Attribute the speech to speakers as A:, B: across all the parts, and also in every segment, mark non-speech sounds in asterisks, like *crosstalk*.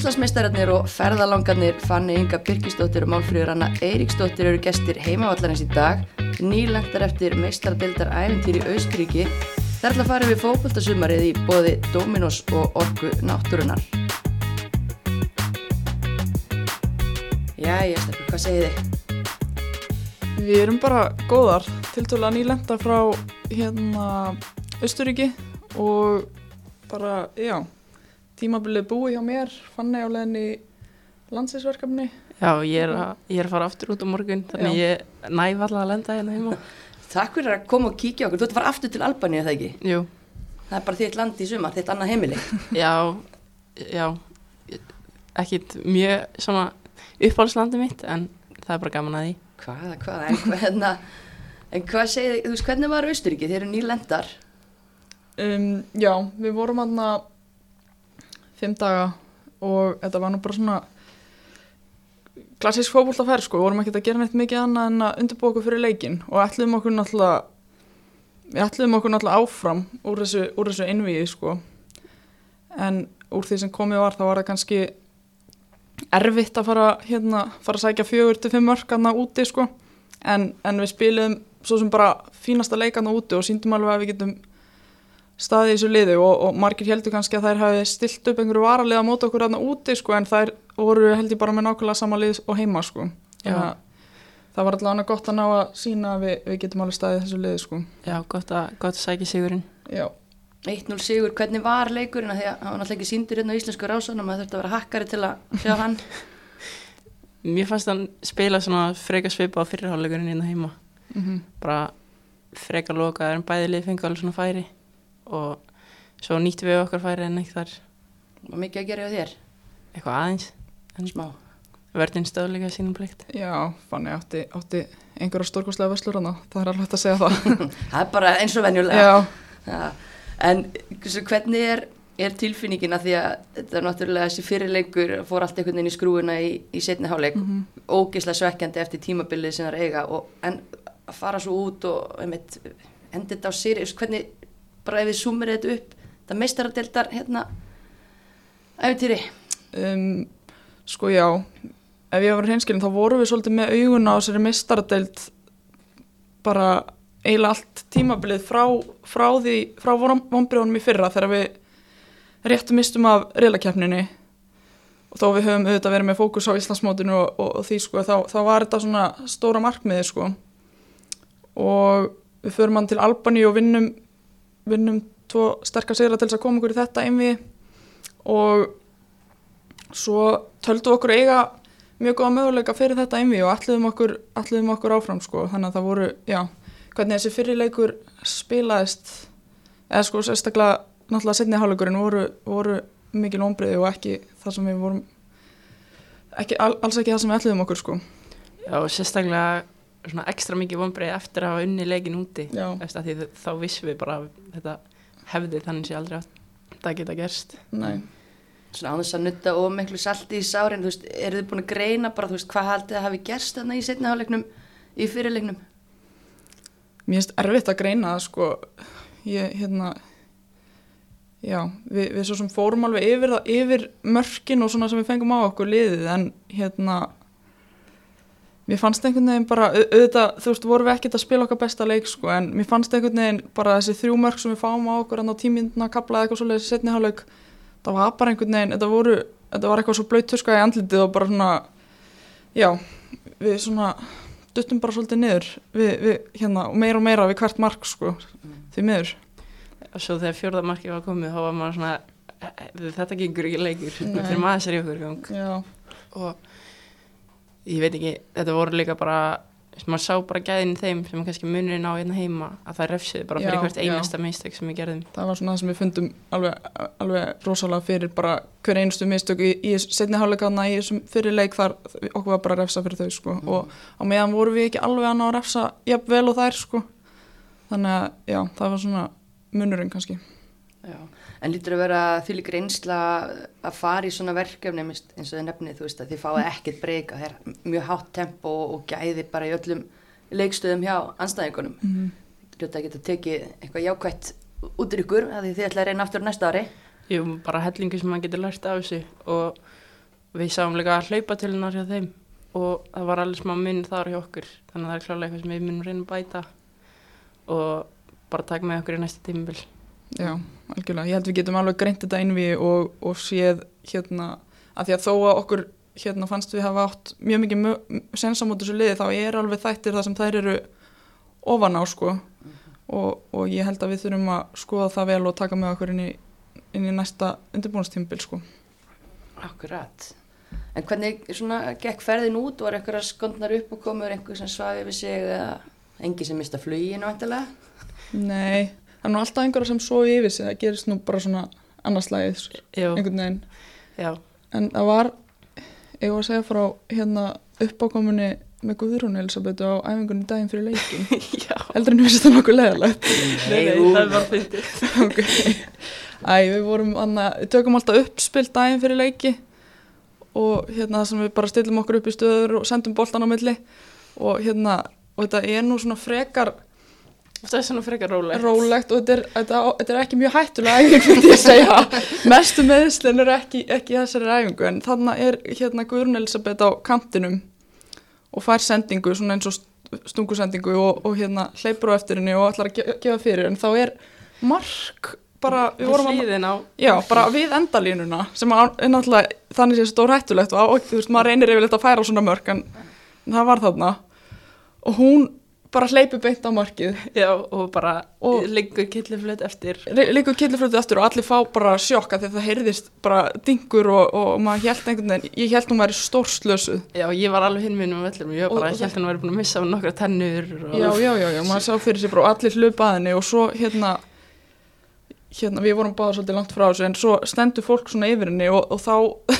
A: Íslandsmeistararnir og ferðalangarnir Fanni Inga Birkistóttir og Málfríður Anna Eiríksdóttir eru gestir heimavallarins í dag nýlendar eftir meistardildar æfintýri Austuríki þar ætla að fara við fókvöldasumarið í bóði Dominos og Orgu Náttúrunar Jæja, Steffi, hvað segir þið?
B: Við erum bara góðar, tiltöla nýlenda frá hérna Östuríki og bara, já, tímabilið búið hjá mér, fann ég á leðinni landsinsverkefni.
C: Já, ég er, að, ég er að fara aftur út á morgun, þannig
B: Já.
C: ég næf alltaf að lenda hérna heima.
A: Takk fyrir að koma og kíkja á okkur, þú ert að fara aftur til Albaníu það ekki?
C: Jú,
A: Það er bara þitt land í sumar, þitt annað heimili *laughs*
C: já, já, ekkit mjög svona uppáhaldslandi mitt, en það er bara gaman að því.
A: Hvaða, hvaða, en, hvaðna, en hvað segir þið, þú veist, hvernig var Austuríki? Þeir eru nýlendar
B: Um, já, við vorum aðna fimm daga og þetta var nú bara svona klassísk fókbóltaferð sko, við vorum ekki að gera neitt mikið annað en að undirbúa okkur fyrir leikin og ætluðum okkur náttúrulega við ætluðum okkur náttúrulega áfram úr þessu, úr þessu innvíði sko. En úr því sem komið var þá var það kannski erfitt að fara hérna, fara að sækja fjögur til fimm mörk aðna úti sko. En, en við spiliðum svo sem bara fínasta leikana úti og síndum alveg að við getum staðið í þessu liði og, og margir heldur kannski að þær hafi stilt upp einhverju varalega mót okkur aðna úti sko en þær voru held ég bara með nákvæmlega sama lið og heima sko.
C: Já.
B: Að það var allavega gott að ná að sína að við, við getum alveg staðið í þessu liði sko.
C: Já, gott að, gott að sækja sigurinn.
B: já,
A: 1-0 sigur, hvernig var leikurinn? Af því að hann var náttúrulega ekki síndur hérna á íslensku rásunum maður þurfti að vera hakkari til að sjá hann. *laughs*
C: Mér fannst hann spila svona freka svipa á fyrirháleikurinn hérna heima.
B: mm
C: Bara freka lokaður en bæði lið fengu alveg svona færi og svo nýttum við okkar færi en ekki þar
A: var mikið að gera hjá þér,
C: eitthvað aðeins. En
A: smá
C: verðin stöðleika sínum plikt.
B: já fannig átti, átti einhverja stórkostlega vöslur hana það er alveg hægt að segja það *laughs*
A: það er bara eins og venjulega
B: já,
A: Ja. en hvernig er, er tilfinningin að því að þetta er náttúrulega þessi fyrirleikur fór allt einhvern veginn í skrúuna í, í setni háleik
B: Mhm.
A: ógeðslega svekkjandi eftir tímabilið sem það er eiga og, en að fara svo út og einmitt, endi þetta á sér hvernig, bara ef við sumir þetta upp það meistaradeldar hérna æfintýri
B: um, sko já. Ef ég var hreinskilin þá vorum við svolítið með auguna á þessari mistaradeild bara eiginlega allt tímabilið frá, frá því frá vonbrjónum í fyrra þegar við réttu mistum af reylakefninni og þó við höfum auðvitað verið með fókus á Íslandsmótinu og, og, og því sko þá, þá var þetta svona stóra markmiði sko. Og við förum hann til Albani og vinnum vinnum tvo sterkar sigra til þess að koma okkur í þetta einvi og svo töldu okkur eiga mjög góða möguleika fyrir þetta einvi og ætluðum okkur, ætluðum okkur áfram sko. Þannig að það voru, já, hvernig þessi fyrirleikur spilaðist eða sko sérstaklega náttúrulega setni hálfleikurinn voru, voru mikil ombriði og ekki það sem við vorum ekki, al, alls ekki það sem við ætluðum okkur sko.
C: Já, sérstaklega svona ekstra mikið vonbreið eftir að hafa unni leikin úti. Eftir að því þá vissum við bara að þetta hefði þannig sé aldrei að það geta gerst.
B: nei
A: svona án þess að nutta miklu salti í sárin þú veist, eru þið búin að greina bara þú veist, hvað haldið að hafi gerst þarna í setni háleiknum í fyrirleiknum
B: mér finnst erfitt að greina það sko ég hérna já, við, við svo sem fórum alveg yfir, það, yfir mörkin og svona sem við fengum á okkur liðið en hérna mér fannst einhvern veginn bara au- auðvitað, þú veist, vorum við ekkert að spila okkar besta leik sko, en mér fannst einhvern veginn bara þessi þrjú mörk sem við fáum á okkur en á tímyndina kaplaði eitthvað svoleiðis í setni hálfleik það var bara einhvern veginn, þetta voru þetta var eitthvað svo blöytuska í andlitið og bara svona já, við svona duttum bara svolítið niður við, við, hérna, og meira og meira við hvert mark sko, því miður.
C: Og svo þegar fjórða markið var komið þá var maður svona, "Eh, eh, þetta gengur ekki leikur, ég veit ekki, þetta voru líka bara, maður sá bara gæðin þeim sem kannski munurinn á hérna heima að það refsiði bara fyrir
B: Já,
C: hvert einasta mistök sem við gerðum.
B: það var svona það sem við fundum alveg, alveg rosalega fyrir bara hver einustu mistök í, í setni hálfleikana í þessum fyrir leik þar okkur var bara að refsa fyrir þau sko. Og á meðan voru við ekki alveg að ná að refsa jafn vel og þær sko. Þannig að já, það var svona munurinn kannski
A: Já. en lítur að vera því líka reynsla að fara í svona verkefni eins eins og þið nefnið, þú veist að þið fáið ekkert breyka, það er mjög hátt tempo og, og gæði bara í öllum leikstöðum hjá anstæðingunum
B: mm -hmm.
A: Ljóta að geta tekið eitthvað jákvætt út í ykkur að því þið ætla að reyna aftur á næsta ári
C: Jú, bara hellingu sem maður getur lært af þessu og við sáum líka hlaupatölunar hjá þeim og það var alveg smá mun þar hjá okkur þannig að það er klálega eitthvað sem við munum reyna að bæta og bara taka með okkur í næsta tímabil
B: Já, algjörlega. Ég held við getum alveg greint þetta innví og, og séð hérna, að því að þó að okkur hérna fannst við hafa átt mjög mikið sensamót þessu liði þá er alveg þættir það sem þær eru ofan á sko og, og ég held að við þurfum að skoða það vel og taka með okkur inn í, inn í næsta undirbúinastímbil sko.
A: Akkurat. En hvernig svona gekk ferðin út? Var einhverja skondnar upp og komur einhver sem svaði við sig eða engi sem mista fluginu vantilega?
B: Nei, það er nú alltaf einhverja sem svo yfir sig, það gerist nú bara svona annarslæðið, einhvern veginn.
C: já,
B: En það var, ég var að segja frá hérna uppákomunni með Guðrún Elisabethu á æfingunni daginn fyrir leikin. *laughs*
C: já
B: Heldur en þú finnst þetta nokkuð leðalegt.
C: Nei, nei, það var fyndið *laughs*
B: ok. Æ, við vorum, anna, við tökum alltaf uppspill daginn fyrir leiki og hérna það sem við bara stillum okkur upp í stöður og sendum boltan á milli og hérna, og þetta er nú svona frekar
C: Það er svona frekar rólegt.
B: Rólegt og þetta er, þetta, þetta er ekki mjög hættulega æfing fyrir ég segja. *laughs* Mestu meðslinn er ekki, ekki þessari æfingu en þannig er hérna Guðrún Elisabeth á kantinum og fær sendingu svona eins og stungusendingu og, og hérna hleypur á eftir henni og ætlar að ge- gefa fyrir en þá er mark bara, við vorum að Já, bara við endalínuna sem að- náttúrulega þannig sé stór hættulegt og, og þú veist, maður reynir yfirleitt að færa svona mörk en, en það var þarna. Og hún bara hleypi beint á markið.
C: Já, og bara liggur killiflut eftir.
B: Líka killifröðu eftir og allir fá bara sjokka að það heyrðist bara dingur og, og maður held einhvern veginn, ég held hún væri stórslösuð.
C: Já, ég var alveg hinn minn með völlum Ég bara,
B: og
C: held hann væri búin að missa nokkra tennur og...
B: já, já, já, já, maður sá fyrir sér bara allir hlupa að henni og svo hérna hérna, við vorum báða svolítið langt frá þessu en svo stendur fólk svona yfir henni og, og þá,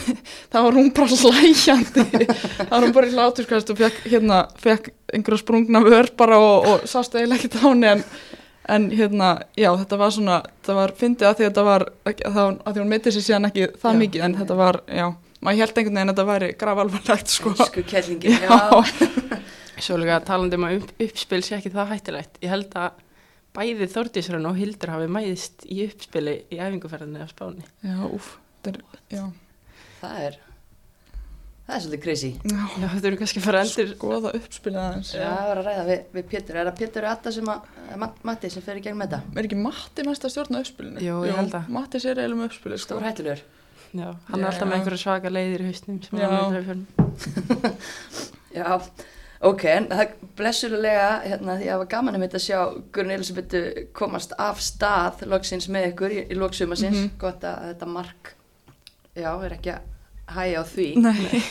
B: *laughs* þá var hún bara slæjandi þá var hún bara í láturskast og fekk, hérna, fekk einhverja sprungna vör bara og, og sást eiginlega ekki á henni en, en hérna, já, þetta var svona það var fyndið að því að þetta var að, að, því hún meiti sér síðan ekki það
C: Já.
B: mikið en þetta var, já, maður held einhvern veginn að þetta væri grafalvarlegt sko
A: Elsku kellingin, *laughs* já.
B: Já. *laughs*
C: Líka talandi um að upp, uppspil sé ekki það hættilegt Ég held að bæði Þordísrön og Hildur hafi mæðist í uppspili í æfinguferðinni af Spáni
B: Já, úf, þetta er, já,
A: Það er, það er svolítið crazy.
B: já,
C: Já, þetta eru kannski að fara endur
B: skoða uppspilið aðeins.
A: Já, það var að ræða við, við Pétur. Er það Pétur Atta sem að, Matt- Matti sem fer í gegnum þetta?
B: Er ekki Matti mest að stjórna uppspilinu?
C: Jú, ég held að.
B: Matti sér eiginlega með uppspilið, sko.
A: Stór hættulegur.
C: Já, hann
B: Já.
C: er alltaf með einhverja svaka leiðir í hausnum sem
B: Já. *laughs*
A: ok, en það blessulega, hérna, því að það var gaman að mitt að sjá Guðrun Elisabethu komast af stað loksins með ykkur í, í loksumasins.
B: Mhm.
A: Gott að þetta mark, já, er ekki að hæja á því.
B: Nei. *laughs*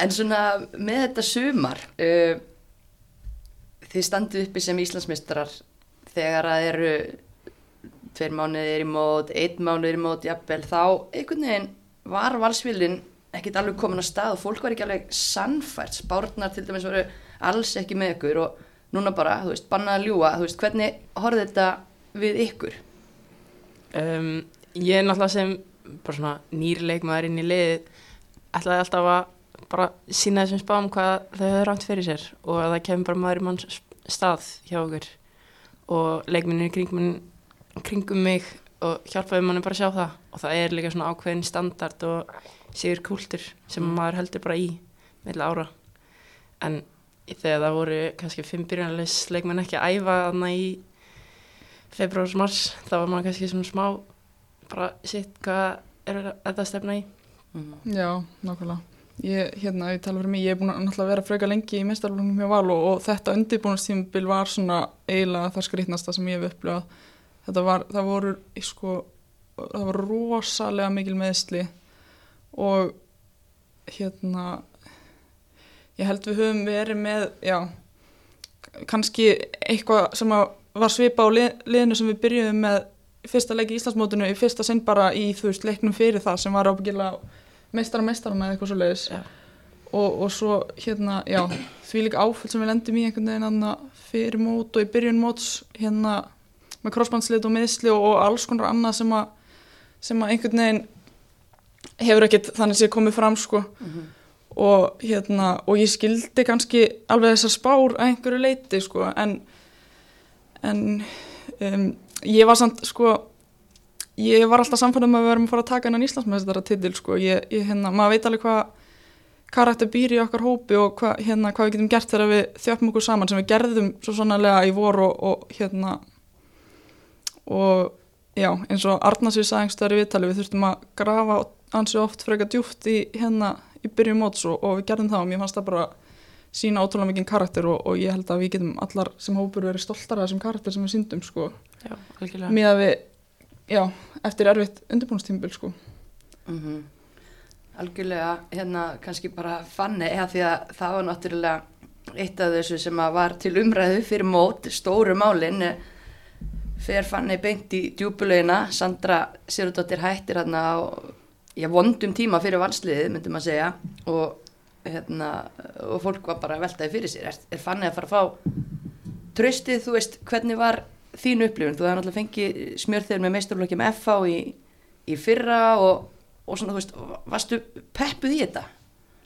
A: En svona með þetta sumar, uh, þið standið uppi sem Íslandsmeistarar þegar að eru tveir mánuðir í mót, einn mánuðir í mót, jafnvel, þá einhvern veginn var valsvílinn ekkert alveg komin á stað og fólk var ekki alveg sannfært, spárnar til dæmis voru alls ekki með ykkur og núna bara, þú veist, bannað að ljúa, þú veist, hvernig horfði þetta við ykkur?
C: um, Ég er náttúrulega sem bara svona nýrleikmaður inn í liðið ætlaði alltaf að bara sína þessum spám hvað þau höfðu rámt fyrir sér og að það kemur bara maður í manns stað hjá okkur. Og leikminni kringum, kringum mig og hjálpaði manni bara að sjá það. Og það er líka svona ákveðin standard og sigur kúltur sem maður heldur bara í meðlega ára en þegar það voru kannski fimm byrjunarleis leikmenn ekki að æfa þarna í februars mars þá var maður kannski svona smá bara sitt hvað er þetta að stefna í
A: Mm.
B: Já, nákvæmlega. Ég, hérna, ég tala fyrir mig, ég er búin að náttúrulega vera freka lengi í meistarflunum hjá Val og, og þetta undirbúinastímabil var svona eiginlega það skrýtnasta sem ég hef upplifað. Þetta var, það voru, sko, það voru rosalega mikil meðsli og hérna, ég held við höfum verið með, já, kannski eitthvað sem var svipa á lið, liðinu sem við byrjuðum með fyrsta leik í Íslandsmótinu í fyrsta sinn bara í þú veist leiknum fyrir það sem var ábyggilega meistara meistarana eða eitthvað svo leiðis
C: Já.
B: og, og svo hérna, já, því líka áföll sem við lendum í einhvern veginn fyrir mót og í byrjun móts hérna með crossbandslit og meðsli og, og alls konar annað sem að sem að einhvern veginn hefur ekkert þannig sé komið fram sko
A: Mhm.
B: og hérna og ég skildi kannski alveg þessar spár að einhverju leiti sko en en um, ég var samt sko ég var alltaf samfæðum að við verum að fara að taka hennan Íslandsmeistara titil sko, ég, ég hérna, maður veit alveg hvað karakter býr í okkar hópi og hva, hérna, hvað við getum gert þegar við þjöfum okkur saman sem við gerðum svo sannlega í vor og, og hérna og já, eins og Arnarsvið sagðingstöður í viðtali við þurftum að grafa ansi oft freka djúft í hérna í byrjum móts og, og við gerðum það og mér fannst það bara sína ótrúlega mikið karakter og, og ég held að við getum allar sem hópur verið stoltar af þessum karakter sem við syndum sko.
C: Já, algjörlega.
B: með að við, já, eftir erfitt undirbúinustímbil sko.
A: Mm Algjörlega, hérna kannski bara fanni eða því að það var náttúrulega eitt af þessu sem að var til umræðu fyrir mót, stóru málin eh, fer fanni beint í djúbulegina, Sandra Sigurdóttir hættir hérna á já, vondum tíma fyrir valsliðið, myndum að segja og, hérna, og fólk var bara að veltaði fyrir sér er, er fanni að fara að fá tröstið, þú veist, hvernig var þín upplifun, þú hefði náttúrulega fengið smjörþegur með meisturflokki með FH í, í fyrra og og svona, þú veist, varstu peppuð í þetta?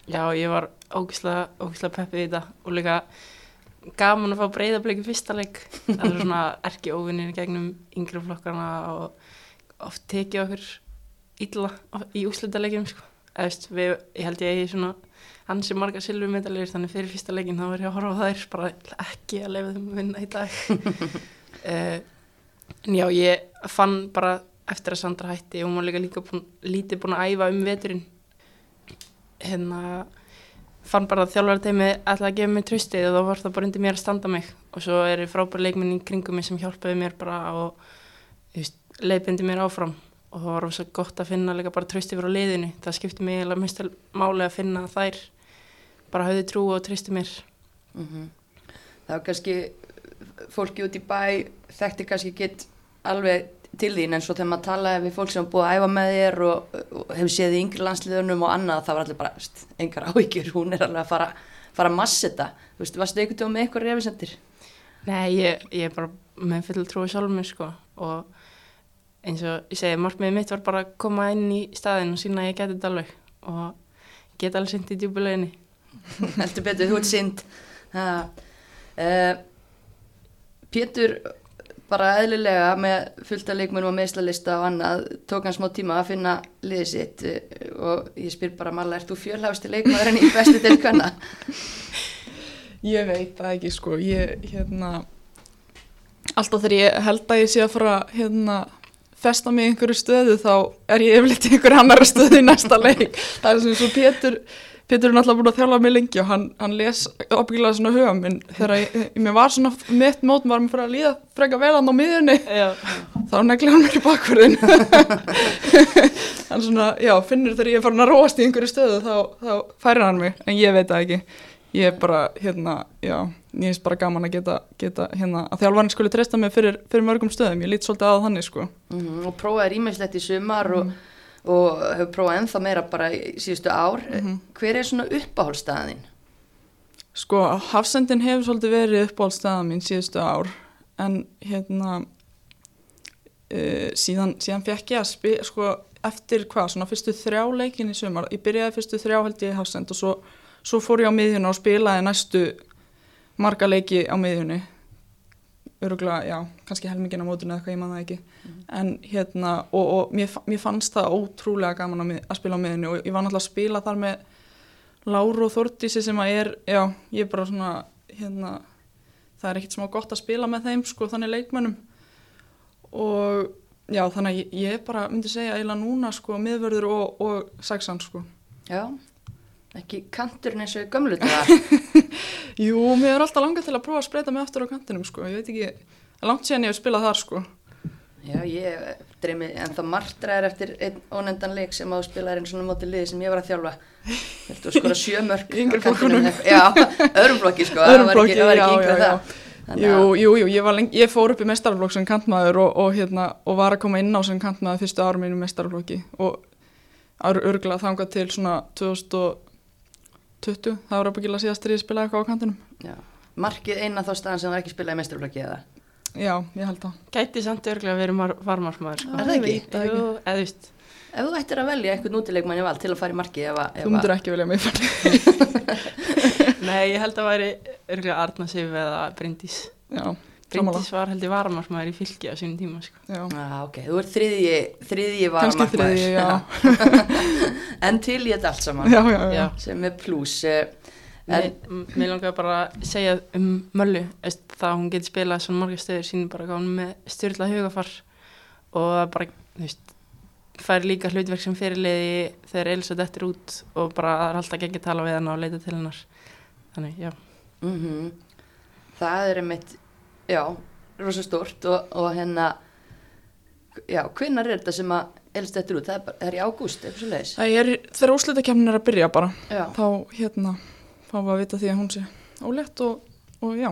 C: Já, ég var ógislega, ógislega peppið í þetta og líka gaman að fá breyðabliki fyrsta leik. Það er svona *laughs* erki óvinnir gegnum yngri flokkana og oft tekið okkur illa í úslutalegjum, sko. Eða, veist, við, ég held ég svona hansi marga silvumetalegir, þannig fyrir fyrsta leikin þá var ég að horfa á þær, bara ekki að lefa þeim að vinna í dag. uh, *laughs* en já, ég fann bara eftir að Sandra hætti og var líka, líka búin, lítið búin að æfa um veturinn hérna fann bara að þjálfarteimi ætlaði að gefa mér tröstið og þá var það bara undir mér að standa mig og svo er frábær leikminn í kringum mig sem hjálpaði mér bara og leipindi mér áfram og það var svo gott að finna líka bara tröstið fyrir á liðinu það skipti mig eiginlega mest máli að finna þær bara hafði trú og trösti mér
A: mm -hmm. Það var kannski fólki út í bæ þekkti kannski gett alveg til þín en svo þegar maður talaði við fólk sem er búið að æfa með þér og, og hefur séð í yngri landsliðunum og annað það var allir bara, engar áhyggjur hún er alveg að fara, fara að massa þetta þú veist, varstu einhvern veginn með eitthvað refisendir?
C: Nei, ég, ég er bara með full trúi sjálf mér sko og eins og ég segi, markmiðið mitt var bara að koma inn í staðin og sína að ég geti þetta alveg. Og geta alveg synd í djúbuleginni *laughs*
A: Heldur betur, þú ert synd uh, Pétur bara eðlilega með fullta leikmunum og meðslalista og annað tók hann smá tíma að finna liðið sitt og ég spyr bara Marla, ert þú fjölhafsti leikmaðurinn í bestu til hvenna? *laughs*
B: Ég veit það ekki sko. Ég, hérna alltaf þegar ég held að ég sé að fara hérna festa mig í einhverju stöðu þá er ég yfirleitt í einhverju annara stöðu í næsta leik. Það er sem svo Pétur Pétur er náttúrulega búin að þjála mig lengi og hann, hann les opgilaði svona huga minn þegar ég, mér var svona mitt mót var mér fyrir að líða freka vel hann á miðunni
C: Já.
B: þá negli hann mér í bakverðin hann svona, já, finnur þegar ég er farin að róast í einhverju stöðu þá, þá færir hann mig, en ég veit það ekki. Ég er bara, hérna, já ég finnst bara gaman að geta, geta hérna, að þjálfarinn skulle treysta mig fyrir, fyrir mörgum stöðum ég lít svolítið að þannig, sko
A: mm -hmm, og prófaði rýmislegt í sumar og og hefur prófað ennþá meira bara í síðustu ár. Mm -hmm. Hver er svona uppáhaldstæðin?
B: Sko, Hafsendin hefur svolítið verið uppáhaldstæðin mín síðustu ár en hérna uh, síðan, síðan fekk ég að spila, sko, eftir hvað, svona fyrstu þrjá leikin í sumar, ég byrjaði fyrstu þrjá held ég Hafsend og svo, svo fór ég á miðjuna og spilaði næstu marga leiki á miðjunni. Öruglega, já, kannski helmingin á mótunni eða eitthvað, ég man það ekki. Mm. en hérna, og, og mér, mér fannst það ótrúlega gaman að, að spila á miðunni og ég var náttúrulega að spila þar með Láru og Þortísi sem að er, já, ég er bara svona hérna, það er ekkert smá gott að spila með þeim, sko, þannig leikmönnum. Og já, þannig að ég, ég bara myndi segja eiginlega núna, sko, miðvörður og, og sexan, sko.
A: Já, ekki kanturinn eins og gömlu þetta *laughs*
B: Jú, mér er alltaf langað til að prófa að spreita mig aftur á kantinum sko, ég veit ekki, langt síðan ég hef spilað þar sko.
A: Já, ég dreymi en það martraðir eftir einn ónendan leik sem á spilaðurinn svona móti liði sem ég var að þjálfa. Þú skora sjömörk *laughs*
B: á kantinum. *laughs*
A: Já, öðrum flokki sko,
B: öðrum
A: það var ekki, yngra það.
B: Jú, jú, jú, ég, lengi, ég fór upp í mestarflokk sem kantmaður og, og, hérna, og var að koma inn á sem kantmaður fyrstu árum í mestarflokki og örgulega þangað til svona 2000 20, það var ábyggilega síðast þegar ég spilaði eitthvað á kantinum.
A: Já. Markið eina þá staðan sem það ekki spilaði mestrarflokki eða?
B: Já, ég held það.
C: Gæti samt örglega að vera varmarsmaður.
A: Sko. Er það ekki?
C: Jú, eða þú veist.
A: Ef þú ættir að velja einhvern útilegmann í val til að fara í markið ef að...
B: Þú myndur ekki velja mig. *laughs*
C: Nei, ég held að væri örglega Arna Sif eða Bryndís.
B: Já,
C: Bryndís var heldur varamarkmaður í fylki á sínum tíma sko.
B: Já,
A: ah, ok, þú ert þriðji þriðji
B: já. *laughs*
A: en til í þetta allt saman
B: Já, já, já.
C: Já.
A: sem er pluss eh,
C: Mér, langar bara að segja um Möllu það að hún getur spilað svona margar stöður sínum bara er með styrla hugafar og það bara þú veist, fær líka hlutverk sem fyrirliði þegar Elsa dettur út og bara það er alltaf ekki að tala við hann og leita til hennar þannig, já
A: mm það er einmitt já, rosa stórt og, og hérna já, hvinnar er þetta sem að elst eftir út, það er, bara, er í ágúst
B: er, þegar úrslitakefnin er að byrja bara,
A: já,
B: þá hérna, fáum við að vita því að hún sé ólétt og, og já,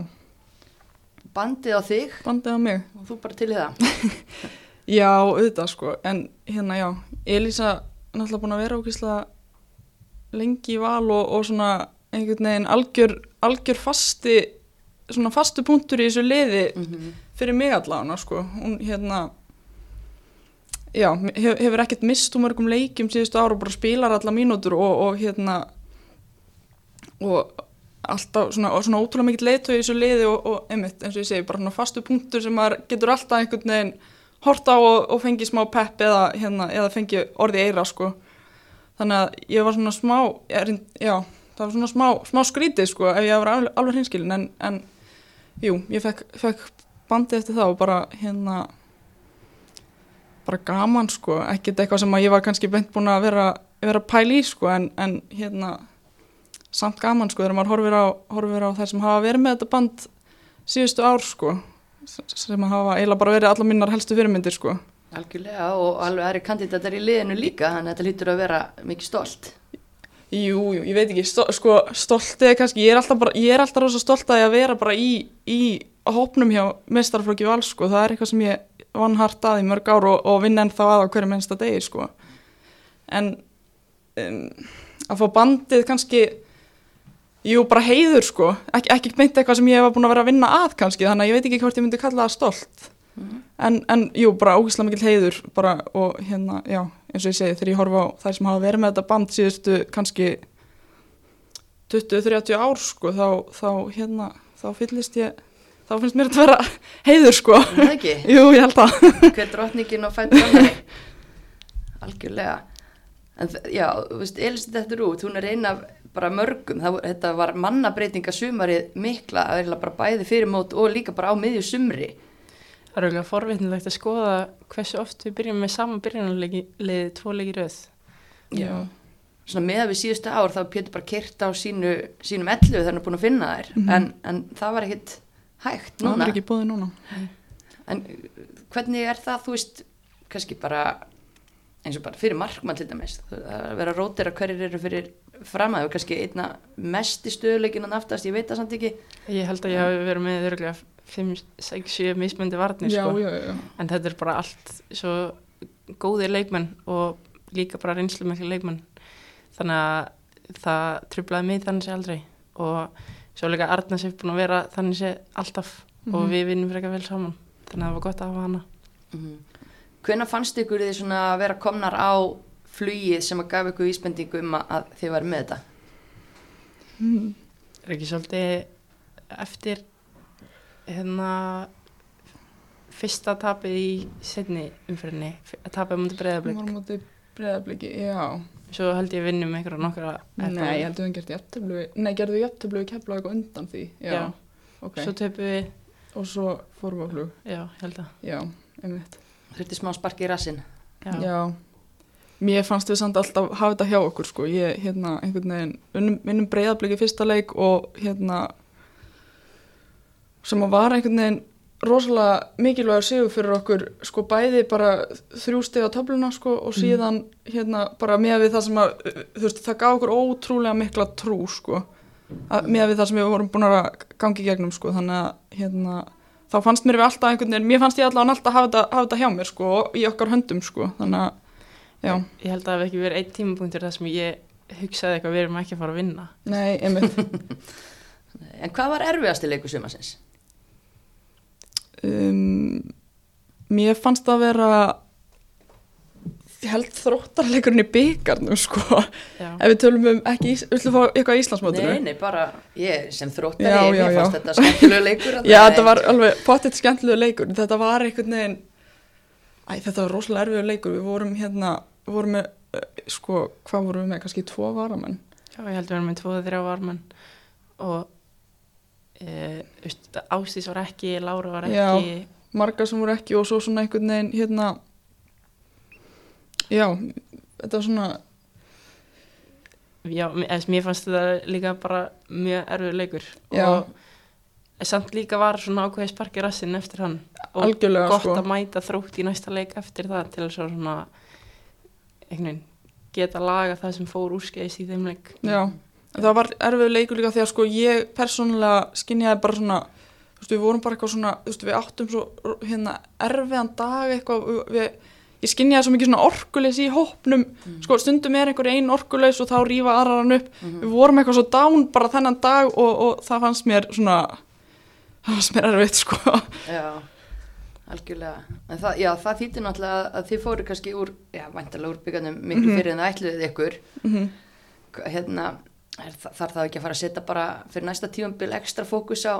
A: bandið á þig.
B: Bandið á mig.
A: og þú bara til í það. *laughs*
B: Já, auðvitað sko, en hérna já, Elísa er náttúrulega búin að vera ókýrslega lengi í val og, og svona einhvern veginn algjör, algjör fasti, svona fastu punktur í þessu liði
A: mm
B: fyrir mig allavega sko, hún hérna, já, hef, hefur ekkert mist úr mörgum leikjum síðustu ára og bara spilar alla mínútur og, og hérna, og alltaf svona, og svona ótrúlega mikill leiðtöð í þessu liði og, og einmitt, eins og ég segi, bara svona fastu punktur sem maður getur alltaf einhvern veginn hort á og, og fengi smá pepp eða, hérna, eða fengi orði eira sko. þannig að ég var svona smá já, það var svona smá, smá skrítið sko, ef ég var alveg, alveg hinskilin en, en jú, ég fekk, fekk bandið eftir það og bara hérna bara gaman sko, ekkert eitthvað sem að ég var kannski beint búin að vera, vera pæl í sko, en, en hérna samt gaman sko, þegar maður horfir á, horfir á þær sem hafa verið með þetta band síðustu ár sko sem hafa eiginlega bara verið allar minnar helstu fyrirmyndir sko.
A: Algjörlega og alveg aðri kandidatar í liðinu líka þannig að þetta lítur að vera mikið stolt
B: Jú, jú, ég veit ekki, stó, sko, stoltið kannski, ég er alltaf bara, ég er alltaf rosa stolt að ég að vera bara í, í hópnum hjá mestarflokki vals, sko, það er eitthvað sem ég vann hart að í mörg ár og, og vinna ennþá að á hverju mennsta degi, sko. En um, að fá bandið kannski, jú, bara heiður, sko, Ek, ekki meint eitthvað sem ég hef búin að vera að vinna að kannski, þannig að ég veit ekki hvort ég myndi kalla það stolt. En, en jú, bara ógislega mikil heiður, bara, og hérna, já, eins og ég segi, þegar ég horfa á þær sem hafa verið með þetta band síðustu kannski 20-30 ár sko, þá, þá hérna, þá fyllist ég, þá finnst mér þetta vera *laughs* heiður sko.
A: Er það ekki? *laughs*
B: Jú, ég held að. *laughs*
A: hver drottningin og fættur algjörlega en já, þú veist, Elisabeth þetta er út hún er eina af bara mörgum það, þetta var mannabreitinga sumarið mikla að vera bara bæði fyrir mót og líka bara á miðju sumri
C: Það er auðvitað forvitnilegt að skoða hversu oft við byrjum með saman byrjunarliði tvo leiki röð.
B: Já.
A: svona með við síðustu ár þá Pétur bara kyrt á sínu, sínum ellu þegar hann er búin að finna þær
B: Mhm.
A: en, en það var ekkit hægt
B: Það
A: núna
B: er ekki búið núna.
A: en hvernig er það, þú veist kannski bara eins og bara fyrir markmann til dæmis að vera rótir að hverjir eru fyrir framæðu kannski einna mest í stöðuleikin en aftast, ég veit það samt ekki
C: Ég held að ég hafi verið með örgulega 5, 6, 7 mismöndi varnir
B: Já,
C: sko.
B: já, já.
C: En þetta er bara allt svo góðir leikmenn og líka bara reynslu miklu leikmenn. Þannig að það trublaði mig þannig sé aldrei. Og svo líka Arnars er búin að vera þannig sé alltaf og
B: Mhm.
C: við vinnum frekar vel saman. Þannig að það var gott að hafa hana.
A: mm. hvenær fannst ykkur þið svona að vera komnar á flugið sem að gaf ykkur íspendingu um að, þið varum með þetta
B: Mm.
C: Er ekki svolítið eftir hérna fyrsta tapið í setni umfyrinni, tapið mútið breyðablík.
B: var á móti breyðabliki, já.
C: Svo held ég vinnum einhverja nokkra
B: Nei, ég held að hún gerði jafntöflu, nei, gerðu jafntöflu í kefla eitthvað undan því. Já.
C: Já.
B: Ok.
C: Svo töpum við,
B: Og svo fórum við á flug.
C: já, held að.
B: Já, einmitt.
A: þurfti smá sparki í rassin
C: Já.
B: Já. Mér fannst við samt alltaf hafa þetta hjá okkur sko, ég hérna einhvern veginn, unnum, minnum breyðabliki fyrsta leik og hérna sem að var einhvern veginn rosalega mikilvægur sigur fyrir okkur sko bæði bara þrjú steg á töfluna sko og síðan hérna bara með við það sem að þú veist það gaf okkur ótrúlega mikla trú sko að, með við það sem við vorum búin að gangi í gegnum sko þannig að hérna þá fannst mér við alltaf einhvern veginn, mér fannst ég allavega alltaf hafa þetta, hafa þetta hjá mér sko og í okkar höndum sko þannig að já,
C: Ég held að það hef ekki verið einn tímapunktur þar sem ég hugsaði eitthvað við erum ekki að fara að vinna.
B: nei, einmitt *laughs*
A: en hvað var erfiðasti leikur sumasins?
B: Um, mér fannst það vera ég held þróttarleikurinn í byggarnum sko,
C: Já.
B: ef við tölum um ekki, viltu fá eitthvað í Íslandsmótinu?
A: Nei, nei, bara ég sem þróttari,
B: Já, já,
A: mér
B: já.
A: fannst þetta skemmtilegu leikur *laughs*
B: Já, þetta var alveg pottitt skemmtilegu leikur, þetta var einhvern veginn, æ, þetta var rosalega erfiður leikur, við vorum hérna, við vorum með, eh, sko, hvað vorum við með, kannski tvo varamenn?
C: Já, ég held að við erum með tvoða þrjá varmenn og e, veist, Ástís var ekki, Lára var
B: Já.
C: ekki
B: marga sem voru ekki og svo svona einhvern veginn hérna já, þetta var svona
C: Já, mér, fannst þetta líka bara mjög erfið leikur
B: Já.
C: og samt líka var svona ákveði sparki rassinn eftir hann og
B: algjörlega
C: gott
B: sko
C: að mæta þrótt í næsta leik eftir það til þess að svona einhvern veginn geta laga það sem fór úrskeiðis í þeim leik
B: já, en það var erfið leikur líka því að sko ég persónulega skinjaði bara svona þú veist, við vorum bara eitthvað svona, þú veist, við áttum svo hérna erfiðan dag eitthvað við, ég skinjaði svo mikið svona orkuleys í hópnum, sko stundum er einhver ein orkuleys og þá rýfa aðrar hann upp
A: Mhm.
B: við vorum eitthvað svo dán bara þennan dag og, og það fannst mér svona það fannst mér erfitt sko
A: Já, algjörlega. En það, já, það þýtti náttúrulega að- þið fóru kannski úr, já, væntalega úr byggarnum miklu
B: Mhm.
A: fyrir en það ætluðið ykkur.
B: mm
A: Hva- Hérna, þarf það ekki að fara að setja bara fyrir næsta tíumbil ekstra fókus á,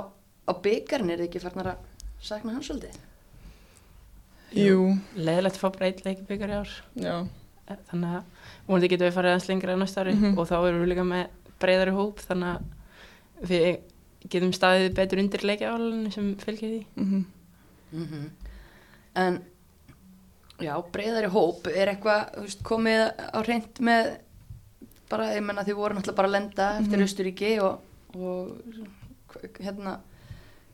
A: á byggarn, er þið ekki farnar að sakna hans svolítið?
B: Jú,
C: leðilegt að fá eitt leik í ár.
B: Já,
C: Eh, þannig að vonandi getum við farið aðeins lengra en næsta ári
B: Mhm.
C: og þá erum við líka með breyðari hóp þannig að við getum staðið betur undir leikjaálunni sem fylgir því.
B: Mm
A: Mm En, já, breyðari hóp, er eitthvað komið á reynd með bara, ég menna þið voru náttúrulega bara að lenda eftir
B: Mhm.
A: Austuríki og, og hérna,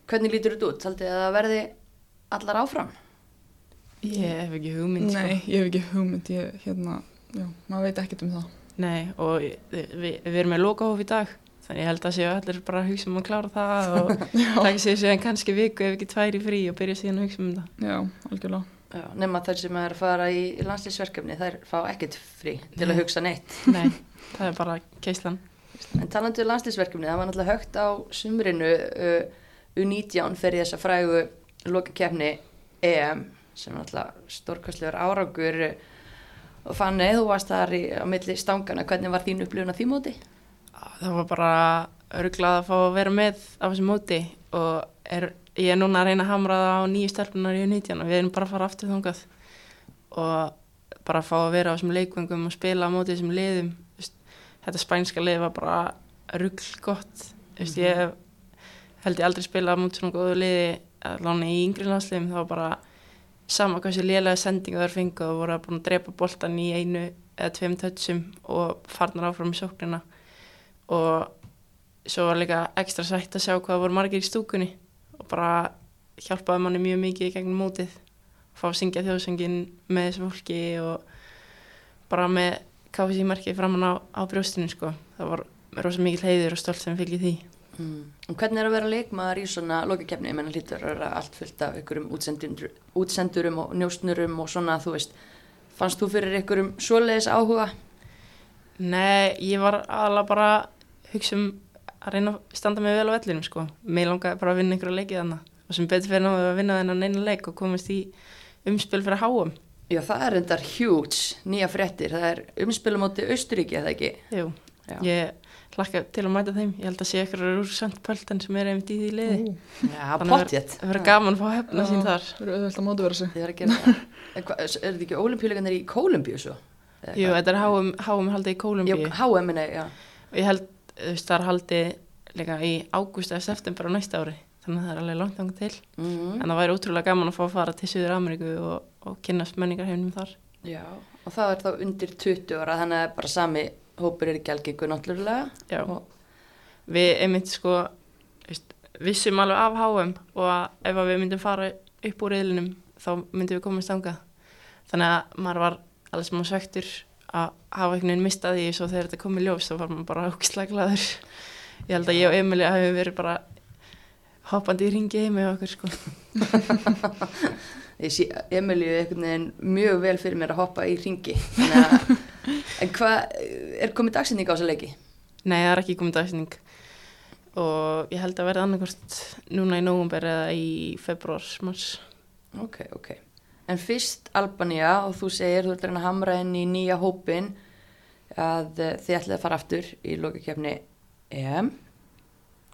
A: hvernig lítur þetta út? Haldið að það verði allar áfram?
C: ég hef ekki hugmynd
B: Nei,
C: sko.
B: ég hef ekki hugmynd, ég, hérna, já, maður veit ekkert um það.
C: Nei, og við, við erum með lokahóf í dag þannig ég held að séu allir bara að hugsa um að klára það og *laughs* taka sér síðan kannski viku ef ekki tværi frí og byrja síðan að hugsa um þetta
B: Já, algjörlega.
A: Já, nema þær sem er að fara í, landslýsverkefni, þær fá ekkert frí til
C: Nei.
A: að hugsa neitt.
C: Nei, *laughs* það er bara keislan
A: En talandi um landslýsverkefni, það var náttúrulega högt á sumrinu uh, U19 fyrir þessa frægu lokakefni EM sem náttúrulega stórkastlegur árangur. Uh, og Fanny, þú varst þar í, á milli stangana, hvernig var þín upplifun á því móti?
C: Það var bara örglað að fá að vera með á þessu móti og er, ég er núna að reyna að hamra það á nýju stelpunar í 19 og við erum bara að fara aftur þangað og bara að fá að vera á þessum leikvöngum og spila á móti þessum liðum þetta spænska lið var bara ruggl gott Þú veist, ég held ég aldrei spila móti svona góðu liði allan í yngri landsliðum. Það var bara sama hversu lélega sendinga þær fengu og voru að búin að drepa boltan í einu eða tveim tötsum og farnar áfram í sóknina. Og svo var líka ekstra sætt að sjá hvað voru margir í stúkunni og bara hjálpaði manni mjög mikið í gegnum mótið. Fá að syngja þjóðsöngin með þessu fólki og bara með KFC markið framann á, á brjóstinu sko. það var rosa mikið heiður og stolt sem fylgir því
A: Mm. Og hvernig er að vera leikmaður í svona lokakefni? Ég menna hlýtur að vera allt fullt af einhverjum útsendur, útsendurum og njóstnurum og svona, þú veist, fannst þú fyrir einhverjum svoleiðis áhuga?
C: Nei, ég var alveg bara að hugsa um að reyna að standa mig vel á vellinum sko. Mér langaði bara að vinna einhverja leikið þannig og sem betur fyrir náðu að vinna þennan einu leik og komast í umspil fyrir háum.
A: Já, það er endar huge, nýja fréttir, það er umspilum átti Austuríki, eða ekki?
C: Jú,
A: Já.
C: ég hlakka til að mæta þeim. Ég held að sé eitthvað úr söndpöldan sem er einmitt í því liði.
A: Já,
C: Þannig að
A: pottjett.
C: Það verður gaman að fá hefna sín þar.
B: Það auðvitað
A: verður að gera það. *laughs* Er þetta ekki ólimpíuleikarnir í Kólumbíu svo?
C: Jú, þetta er háum, háum haldið í
A: Já,
C: Kólumbíu
A: HM, minni, já.
C: og ég held, þú veist, það er haldið líka í ágúst eða september á næsta ári. Þannig að það er alveg langt þangað til.
A: Mm
C: En það væri útrúlega gaman að fá að fara til Suður Ameríku og, og kynnast menningarheimnum þar.
A: Já, og það er þá undir 20 ára, þannig að bara sami hópur er ekki algengur náttúrulega.
C: Já.
A: Og,
C: Við einmitt sko, veist, vissum alveg af HM og ef við myndum fara upp úr reyðlinum þá myndum við komast þangað. Þannig að maður var alveg sem á svektur að hafa einhvern veginn mistað því svo þegar þetta kom í ljós þá var maður bara ógislega glaður. Ég held að ég og Emilí hafi verið bara hoppandi í ringi heimi á okkur sko. *laughs*
A: ég sé Emilíu einhvern veginn mjög vel fyrir mér að hoppa í ringi. *laughs* Að, en hvað, er komið dagsending á þessa leiki?
C: Nei, það er ekki komið dagsning og ég held að verða annarkvort núna í nógumber eða í februar, mars.
A: Ok, ok. en fyrst Albania og þú segir, þú ert að hamra inn í nýja hópin að uh, þið ætlaði að fara aftur í lokakefni EM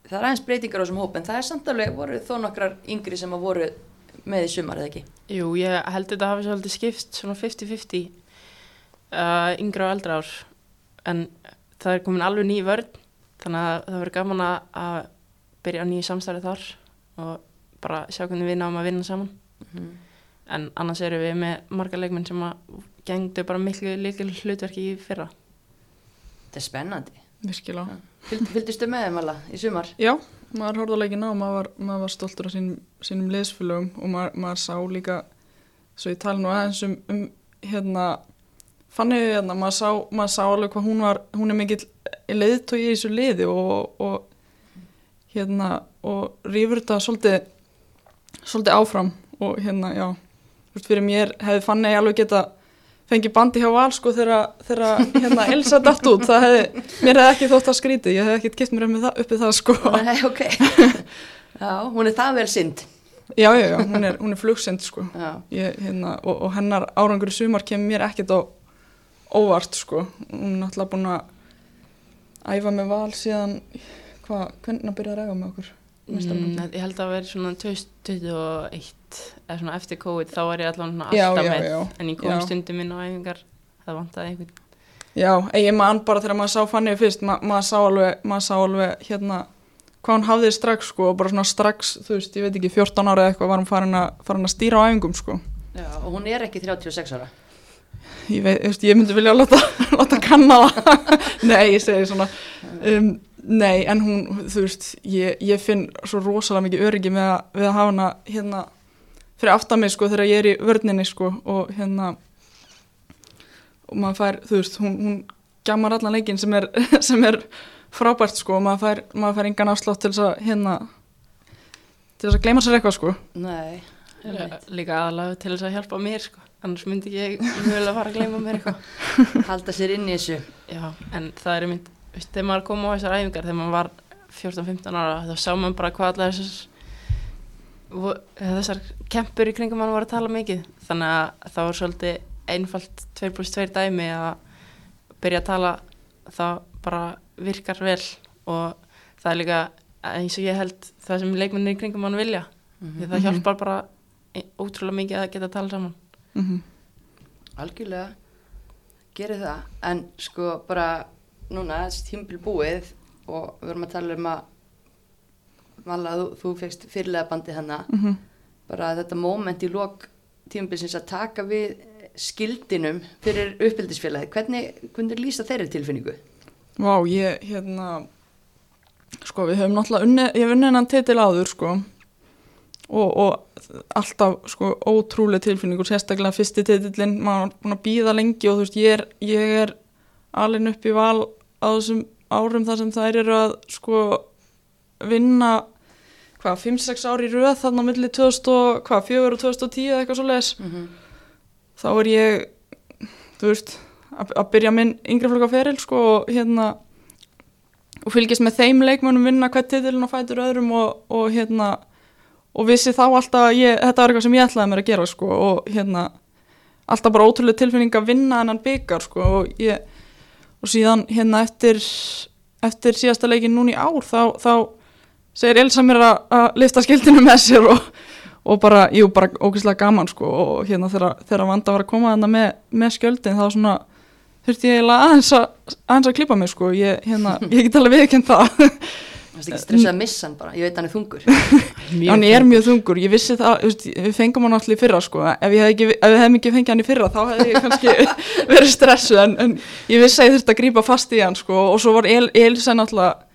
A: það er aðeins breytingar á þessum hóp en það er samt alveg, voru þó nokkrar yngri sem að voru með í sumar eða ekki?
C: Jú, ég held þetta hafi svolítið skipt svona 50-50 uh, yngra og eldra ár. En það er komin alveg ný vörn þannig að það verður gaman að, að byrja á nýju samstæði þar og bara sjá hvernig við náum að vinna saman.
A: Mm.
C: en annars erum við með marga leikmenn sem að gengdu bara miklu líkil hlutverki í fyrra.
A: Þetta er spennandi.
B: Virkilega.
A: Fylg, fylgdistu með þeim alla í sumar?
B: Já, maður horfði á leikina og maður maður var stoltur af sínum, sínum liðsfélögum og maður, maður sá líka, svo ég tala nú aðeins um, um hérna, fannig hérna, maður sá, maður sá alveg hvað hún var, hún er mikill leiðtói í þessu liði og, og hérna, og rýfur þetta svolítið, svolítið áfram og hérna, já, fyrir mér hefði fannig alveg geta fengi bandi hjá val sko þegar hérna Elsa dætt út það hefði, mér hefði ekki þótt að skríti ég hefði ekkert kipt mér uppið það, uppið það sko.
A: Nei, ok. *laughs* Já, hún er það vel synd.
B: Já, já, já, hún er, hún er flugsynd sko.
A: Ég,
B: hérna, og, og hennar árangur í sumar kemur mér ekkert á óvart sko. Hún er náttúrulega búin að æfa með val síðan hvað, hvernig byrjaði að ræða með okkur?
C: Mm, ég held að það veri svona 2021 eða svona eftir COVID þá var ég allavega alltaf með.
B: já,
C: en ég kom stundum inn á æfingar það vantaði einhvern
B: Já, ég maður bara þegar maður sá fannið fyrst ma maður sá alveg, maður sá alveg hérna hvað hann hafði strax sko og bara svona strax, þú veist, ég veit ekki 14 ára eða eitthvað var hann farin að, farin að stýra á æfingum sko.
A: Já, og hún er ekki 36 ára.
B: Ég veit, ég, ég myndi vilja láta, *laughs* láta kanna það. *laughs* Nei, ég segi svona um, Nei, en hún, þú veist, ég, ég finn svo rosalega mikið öryggi með að, við að hafa hana hérna fyrir aftan mig sko þegar ég er í vörninni sko og hérna og maður fær, þú veist, hún, hún gammar allan leikin sem er, *laughs* sem er frábært sko og maður fær, maður fær engan afslátt til þess að hérna til þess að gleyma sér eitthvað sko.
A: Nei,
C: líka aðalega til þess að hjálpa mér sko annars myndi ég mjög að fara að gleyma mér eitthvað. *laughs*
A: Halda sér inn í þessu.
C: Já, en það er mynd, þegar maður kom á þessar æfingar þegar maður var 14-15 ára þá sá maður bara hvað allar þessar þessar kempur í kringum mann var að tala mikið. Þannig að það var svolítið einfalt 2 pluss 2 dæmi að byrja að tala það bara virkar vel. Og það er líka eins og ég held það sem leikmennir í kringum mann vilja. Mm -hmm. því það hjálpar bara ótrúlega mikið að geta að tala saman.
B: Mm -hmm.
A: Algjörlega gerir það. En sko bara núna þessi tímbil búið og við vorum að tala um að Vala, þú, þú fegst fyrirlega bandi þannig
B: mm -hmm.
A: bara þetta móment í lok tímabilsins að taka við skildinum fyrir uppbyldisfélagi hvernig, hvernig lýsa þeirri tilfinningu?
B: Vá, ég, hérna sko, við höfum náttúrulega unni, ég hef unnið hennan titil áður, sko og, og alltaf, sko, ótrúlega tilfinningur, sérstaklega fyrsti titilinn, maður er búin að býða lengi og þú veist, ég er, ég er alveg upp í val á þessum árum þar sem þær eru að, sko vinna hvað, 5-6 ári í röð þarna á milli 2004 og 2010 eða eitthvað svo les
A: Mm -hmm.
B: þá er ég þú veist, að, byrja minn yngri flokka feril sko og hérna og fylgjast með þeim leikmönum vinna hvert titilin og fætur öðrum og, og hérna og vissi þá alltaf að ég, þetta var eitthvað sem ég ætlaði mér að gera sko og hérna alltaf bara ótrúlega tilfinning að vinna hennan byggar sko og ég og síðan hérna eftir eftir síðasta leikin núni ár þá, þá segir Elsa mér að, að lifta skildinu með sér og, og bara, jú, bara ógeðslega gaman sko og hérna þegar, Vanda var að koma þarna með, með skjöldin þá svona þurfti ég eiginlega aðeins að, aðeins að klippa mig sko, ég, hérna, *laughs* ég get alveg viðkjönd það.
A: Það er ekki stressað að missa hann bara, ég veit hann er þungur. *laughs*
B: Hann er mjög þungur, ég vissi það veist, við fengum hann allir í fyrra sko ef, ekki, við hefum ekki fengið hann í fyrra þá hefði ég kannski *laughs* verið stressuð en, en ég vissi að ég þurfti að grípa fast í hann sko og svo var El, Elsa náttúrulega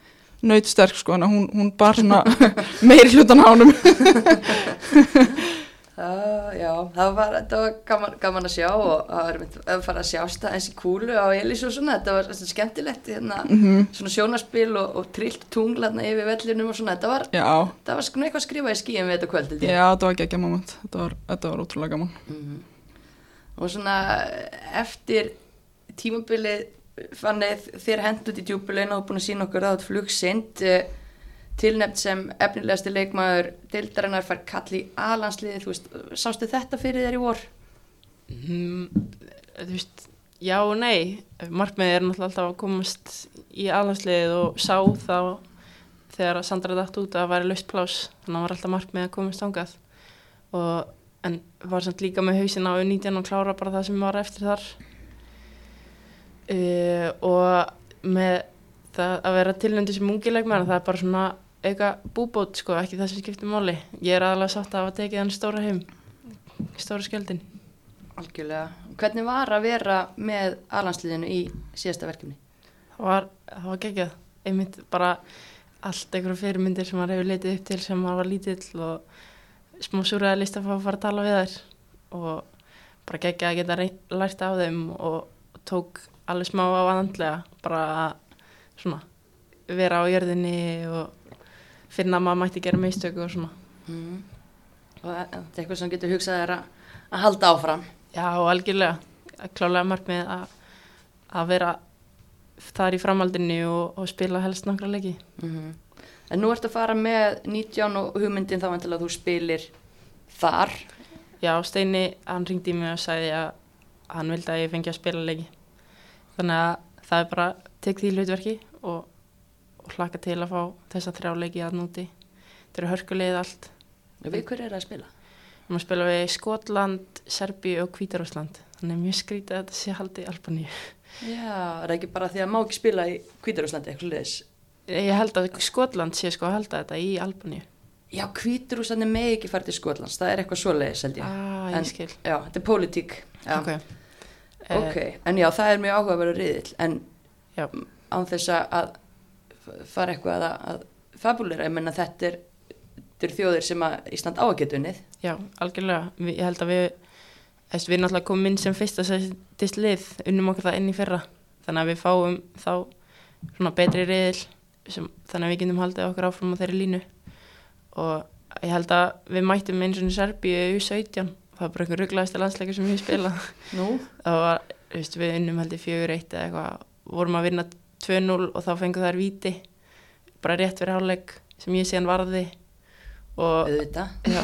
B: nautsterk sko, en hún, hún bar svona *laughs* meiri hlutan ánum
A: Uh, *laughs* já, það var, þetta var gaman, gaman að sjá og það var að fara að sjást eins í kúlu á Elís og svona, þetta var svona skemmtilegt hérna,
B: mm -hmm.
A: svona sjónaspil og, og trillt tunglarna yfir vellinum og svona, þetta var,
B: Já,
A: það var svona eitthvað að skrifa í skíum við þetta kvöld,
B: já, þetta var ekki moment þetta var, þetta var ótrúlega gaman
A: Mhm. Og svona eftir tímabilið fannið þér hendut í djúbulegin og búin að sína okkur að þetta flugsind, tilnefnt sem efnilegasti leikmaður deildarinnar fær kall í alansliði, þú veist, sástu þetta fyrir þér í vor?
C: Mm, þú veist, já og nei. Markmiðið er náttúrulega alltaf að komast í alhansliðið og sá þá þegar Sandra dætt út að væri laust plás, þannig að það var alltaf markmiðið að komast ángað og en var samt líka með hausin á U19 og klára bara það sem var eftir þar uh, og með það að vera tilnöndi sem ungilegmæður það er bara svona auka búbót sko, ekki það sem skiptir máli ég er aðalega sátt að hafa tekið hann stóra heim stóra skjöldin
A: Algjörlega. Hvernig var að vera með alansliðinu í síðasta verkefni?
C: það var, það var geggjað einmitt bara allt einhverju fyrirmyndir sem maður hefur leitið upp til sem maður var lítill og smá súræðalist að fá að fara að tala við þær og bara geggjað að geta lært af þeim og tók alveg smá á andlega bara að svona vera á jörðinni og finna að maður mætti gera meistöku og svona
A: Mm. Og þetta er eitthvað sem getur hugsað þér að, að halda áfram.
C: Já, algjörlega, klálega markmið að, að vera þar í framhaldinu og, og spila helst nokkra leiki.
A: Mm En nú ertu að fara með 19 og hugmyndin þá vantilega að þú spilir þar.
C: Já, Steini, hann ringdi mig og sagði að hann vildi að ég fengi að spila leiki. Þannig að það er bara tekið því hlutverki og, og hlaka til að fá þessa þrjá leiki að núti. Þetta eru hörkulegið allt.
A: Við hverju er það að spila?
C: Við maður spila við Skotland, Serbíu og Hvítarúsland. Þannig er mjög skrítið að þetta sé haldið í Albaníu.
A: Já, er það ekki bara því að má ekki spila í Hvítarúslandi eitthvað liðis?
C: Ég held að Skotland sé sko að halda þetta í Albaníu.
A: Já, Hvítarúslandi með ekki fara til Skotlands, það er eitthvað svoleiðis held ég.
C: Ah,
A: En-
C: ég skil.
A: Já, þetta er pólitík. Já.
C: Ok.
A: Ok, en já, það er mjög áhugaverður riðill, en
C: Já.
A: án þess að fara eitthvað að, að fabulera, ég menna þetta er, þetta er þjóðir sem að Ísland á að geta unnið.
C: Já, algjörlega. Ég held að við, þess, við náttúrulega komum inn sem fyrsta sætist lið, unnum okkur það inn í fyrra. Þannig að við fáum þá svona betri riðil, sem, þannig að við getum haldið okkur áfram á þeirri línu. Og ég held að við mættum eins og í Serbíu í 17. Það var bara einhver rugglaðasti landsleikir sem ég hef spilað.
A: Nú?
C: það var, veist, við unnum held ég fjögur eitt eða eitthvað, vorum að vinna 2-0 og þá fengu þær víti bara rétt fyrir hálfleik sem ég síðan varði og
A: Auðvitað.
C: já,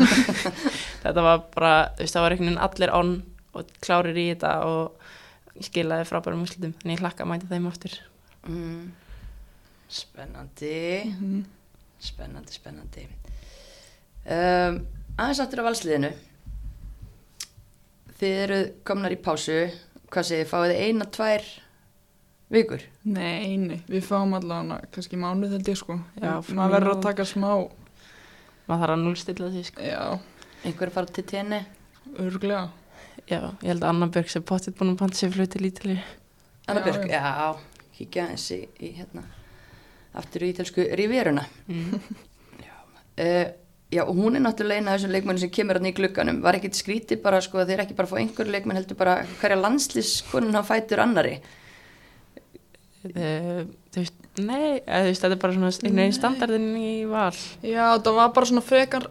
C: *laughs* þetta var bara, veist, það var einhvern veginn allir onn og klárir í þetta og skilaði frábærum úrslutum, en ég hlakka að mæta þeim aftur
A: Mm. Spennandi,
B: Mhm.
A: spennandi, spennandi. Um, aðeins aftur af valsliðinu. Þið eru komnar í pásu, hvað segir, fáið þið eina, tvær vikur?
B: Nei, nei, við fáum allavega kannski mánuð held ég sko.
C: Já,
B: maður verður að taka smá,
C: maður þarf að núlstilla því, sko.
B: já,
A: Einhver að fara til tenni?
B: örglega.
C: já, ég held að Anna Björg sem potið búin að panta sér flutt til Ítalíu
A: Anna
B: Já,
A: Björk, já, kíkja eins í, í hérna, aftur í ítelsku rivéruna.
C: mm. *laughs*
A: Uh, já, og hún er náttúrulega eina af þessum leikmennin sem kemur hann í glugganum. Var ekkit skrítið bara, sko, þeir ekki bara fá einhver leikmenn heldur bara hverja landslískonun hann fætur annari.
C: Eh, þú veist, nei, eða, þú veist, þetta er bara svona einhvern veginn standardin í val
B: Já, það var bara svona frekar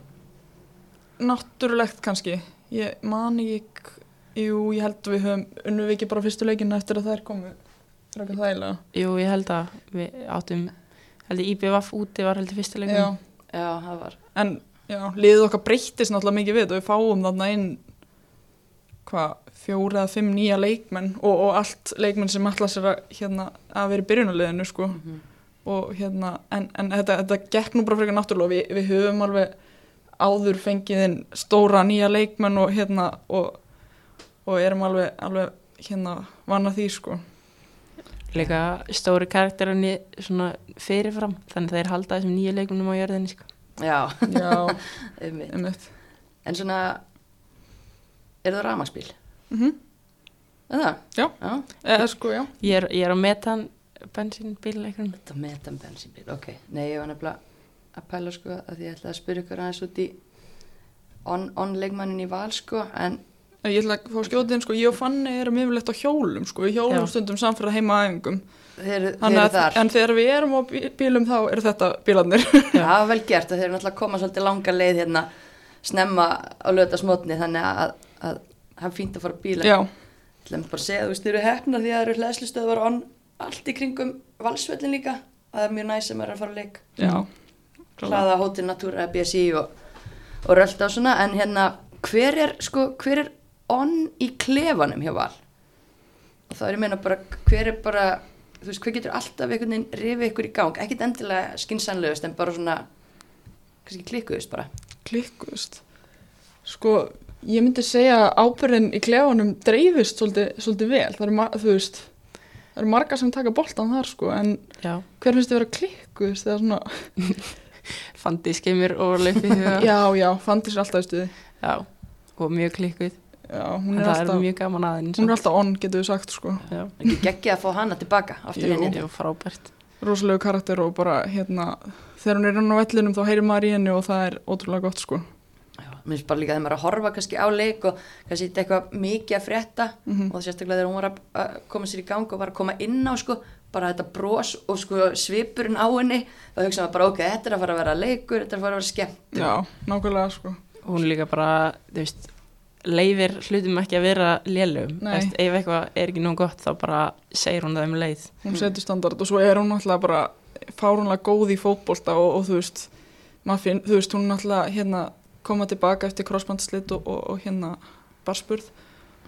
B: náttúrulegt kannski. Ég man ekki, jú, ég held að við höfum, unnum við ekki bara fyrstu leikina eftir að þær komu. Frekar þægilega.
C: Jú, ég held að við áttum held að IBVF úti var heldur fyrsta leikum
B: Já,
A: Já, það var,
B: en liðið okkar breyttist náttúrulega mikið við og við fáum þarna inn hvað, fjóra eða fimm nýja leikmenn og, og allt leikmenn sem alltaf sér að, hérna, að vera í byrjunarliðinu sko.
A: Mhm.
B: og hérna, en, en þetta, þetta gekk nú bara frekar náttúrulega við, við höfum alveg áður fengið inn stóra nýja leikmenn og hérna og, og erum alveg, alveg hérna vanna því sko
C: líka stóri karakterinni svona fyrirfram þannig að þeir halda þessum nýju leikunum á jörðinni sko.
A: Já,
B: já, *laughs*
A: einmitt.
B: einmitt
A: En svona, er það rafmagsbíl?
B: mm
A: Er það?
B: Já.
A: Já,
B: eða sko, já
C: ég, er, ég er á metan bensínbíl leikunum
A: þetta metan bensínbíl, ok. Nei, ég var nefnilega að pæla, sko, að ég ætla að spyrja ykkur aðeins út í on-leikmannin í val, sko, en
B: Ég ætla að fá skjótið sko, ég og Fanni erum yfirleitt á hjólum sko, við hjólum
C: Já.
B: stundum samfæra heima æfingum
A: þeir, þeir
B: að, en þegar við erum á bí- bílum þá eru þetta bílarnir. *laughs*
A: Það var vel gert. Þeir eru náttúrulega koma svolítið langa leið hérna snemma á löta smotni þannig að, að hann fínt að fara á bíla
B: Já,
A: bara segja, þú veist, þeir eru hefnar því að það eru hlæðslustöðvar on allt í kringum valsvellin líka. Að það er mjög næs sem er að fara að leik.
B: Já,
A: hlaða Hótel Natúra, BSI og, og rölda og svona, en hérna hver er, sko, hver er onn í klefanum hjá Val? Og það er ég meina bara, hver er bara þú veist, hver getur alltaf einhvern veginn rifið ykkur í gang, ekkit endilega skinsanlegust en bara svona, kannski klikkuðust bara.
B: Klikkuðust? Sko, ég myndi segja að ábyrðin í klefanum dreifist svolítið, svolítið vel, það eru, þú veist það eru marga sem taka boltan þar sko en
C: Já,
B: hver finnst þið vera klikkuðust eða svona, *laughs*
C: fandi skemur og leipi huga.
B: já, já, fandi sér alltaf í stuði.
C: Já, og mjög klikkuð.
B: Já, hún er
C: það er
B: alltaf
C: mjög gaman aðeins.
B: hún er alltaf on, getur við sagt sko.
A: Ekki geggja að fá hana tilbaka
B: rosalegu karakter og bara hérna þegar hún er inn á vellinum þá heyrir maður í henni og það er ótrúlega gott sko.
A: Mér finnst bara líka þegar maður er að horfa kannski á leik og kannski þetta eitthvað mikið að frétta
B: Mhm.
A: og sérstaklega þegar hún var að, koma sér í gang og var að koma inn á sko bara þetta bros og sko svipurinn á henni þá hugsa maður bara ok, þetta er að fara að vera leikur þetta er að fara að vera skemmt.
B: Já, nákvæmlega sko.
C: Hún líka bara, þú veist, leifir hlutum ekki að vera lélum. Ef eitthvað er ekki nóg gott þá bara segir hún það um leið.
B: hún setur standard og svo er hún náttúrulega bara fárunlega góð í fótbolta og, og þú veist maður þú veist, hún náttúrulega hérna koma tilbaka eftir crossbandslit og, og, og hérna barspurð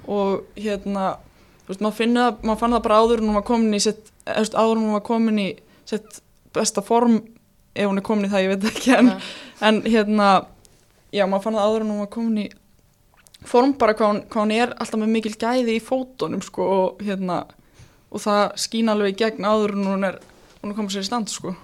B: og hérna þú veist, maður finnur það, maður fann það bara áður en hún var komin í þú veist, áður en hún var komin í sitt besta form ef hún er komin í það, ég veit ekki en, en hérna, já, maður fann það áður en hún var komin í form bara hvað hún, hvað hún er alltaf með mikil gæði í fótunum sko og hérna og það skín alveg í gegn áður en hún er hún er komið sér í stand sko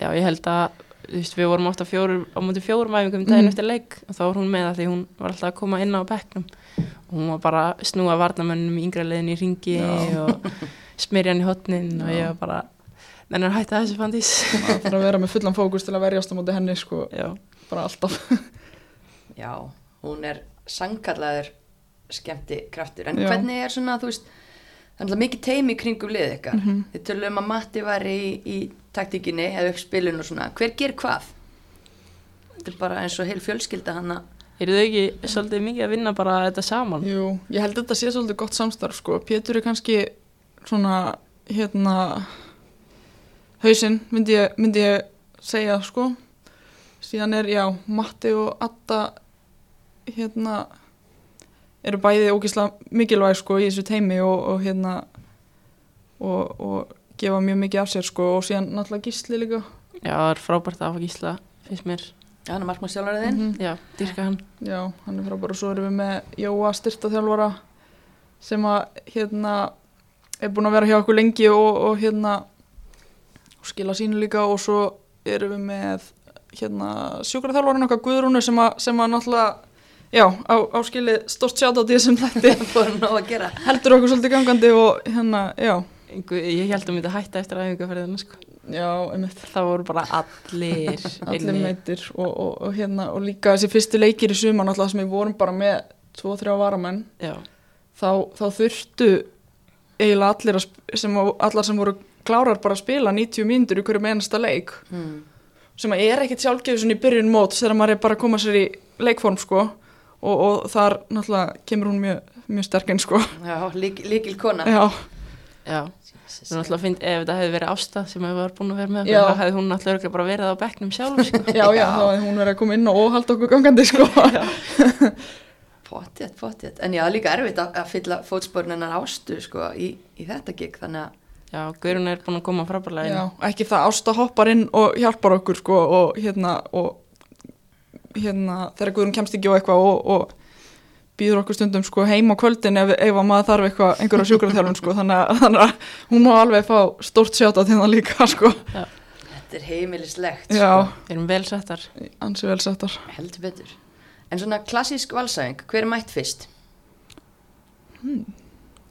C: Já, ég held að, þú veist, við vorum ofta fjórum, á múti fjórum æfingum daginn
B: Mhm.
C: eftir leik og þá var hún með það því hún var alltaf að koma inn á bekknum og hún var bara að snúa varnamönnum í yngra leiðin í ringi
B: Já.
C: og *laughs* smyrja hann í hotnin og
B: Já.
C: ég var bara, menn er hætta þessu fandís.
B: það þarf að vera með fullan fókus til að verjast á móti henni sko
C: Já,
B: bara alltaf
A: Já, hún er sangkallaður skemmti kraftur en
B: Já.
A: hvernig er svona, þú veist það er alltaf mikið teimi kringum lið ykkar
B: Mhm.
A: þið tölum að Matti var í, í taktíkinni eða upp spilun og svona hver ger hvað? Þetta er bara eins og heil fjölskylda hann
C: eru þau ekki svolítið mikið að vinna bara þetta saman?
B: Jú, ég held að þetta sé svolítið gott samstarf sko Pétur er kannski svona hérna hausinn myndi ég, myndi ég segja sko síðan er, já, Matti og Adda hérna eru bæði ógislega mikilvæg sko í þessu teimi og, og hérna og, og gefa mjög mikið af sér sko og síðan náttúrulega gísli líka
C: Já, það er frábært að hafa gísla, finnst mér.
A: Já, hann er markmannstjálfariðinn
B: Mhm.
C: Já, dyrka hann.
B: Já, hann er frábær og svo erum við með Jóa styrtaþjálfara sem að hérna er búin að vera hjá okkur lengi og, og hérna og skila sínu líka og svo erum við með hérna sjúkraþjálfaran okkar Guðrúnu sem að, sem að náttúrulega já, á, á skili stort sjátt á því sem þetta heldur okkur svolítið gangandi og hérna, já.
C: Einhver, ég held að myndi hætta eftir æfingaferðina, sko.
B: já, einmitt.
C: Það voru bara allir *laughs*
B: allir meitir og, og, og hérna og líka þessi fyrsti leikir í sumar náttúrulega sem við vorum bara með tvo, þrjá varamenn.
C: Já,
B: þá, þá þurftu eiginlega allir sem, allar sem voru klárar bara að spila 90 mínútur í hverju einasta leik.
A: Hmm.
B: sem að er ekkit sjálfgefið svona í byrjun mót þegar maður er bara að koma sér í leikform sko og, og þar náttúrulega kemur hún mjög, mjög sterkinn sko.
A: Já, lík, líkil kona.
B: Já,
C: já. Svo náttúrulega finnst, ef þetta hefði verið Ásta sem verið búin að vera með okkur, þá hefði hún náttúrulega bara verið á bekknum sjálf, sko. *laughs*
B: já, já, þá hefði hún verið að koma inn og halda okkur gangandi sko. *laughs*
A: Pottjett, pottjett En já, líka erfitt að, að fylla fótspornunar ástu sko í, í þetta gig þannig að
C: Já, Guðrún er búin að koma frábærlega inn.
B: já, ekki það ásta hoppar inn og hjálpar okkur sko og hérna og hérna þegar Guðrún kemst ekki á eitthvað og, og býður okkur stundum sko heim á kvöldin ef, ef að maður þarf eitthvað einhverja sjúkraþjálfun sko. Þannig þannig að hún má alveg fá stórt sjátt á þérna líka sko.
A: Þetta er heimilislegt sko,
C: Við erum vel settar.
B: ansi vel settar.
A: Heldur betur. En svona klassísk valsæðing, hver er mætt fyrst?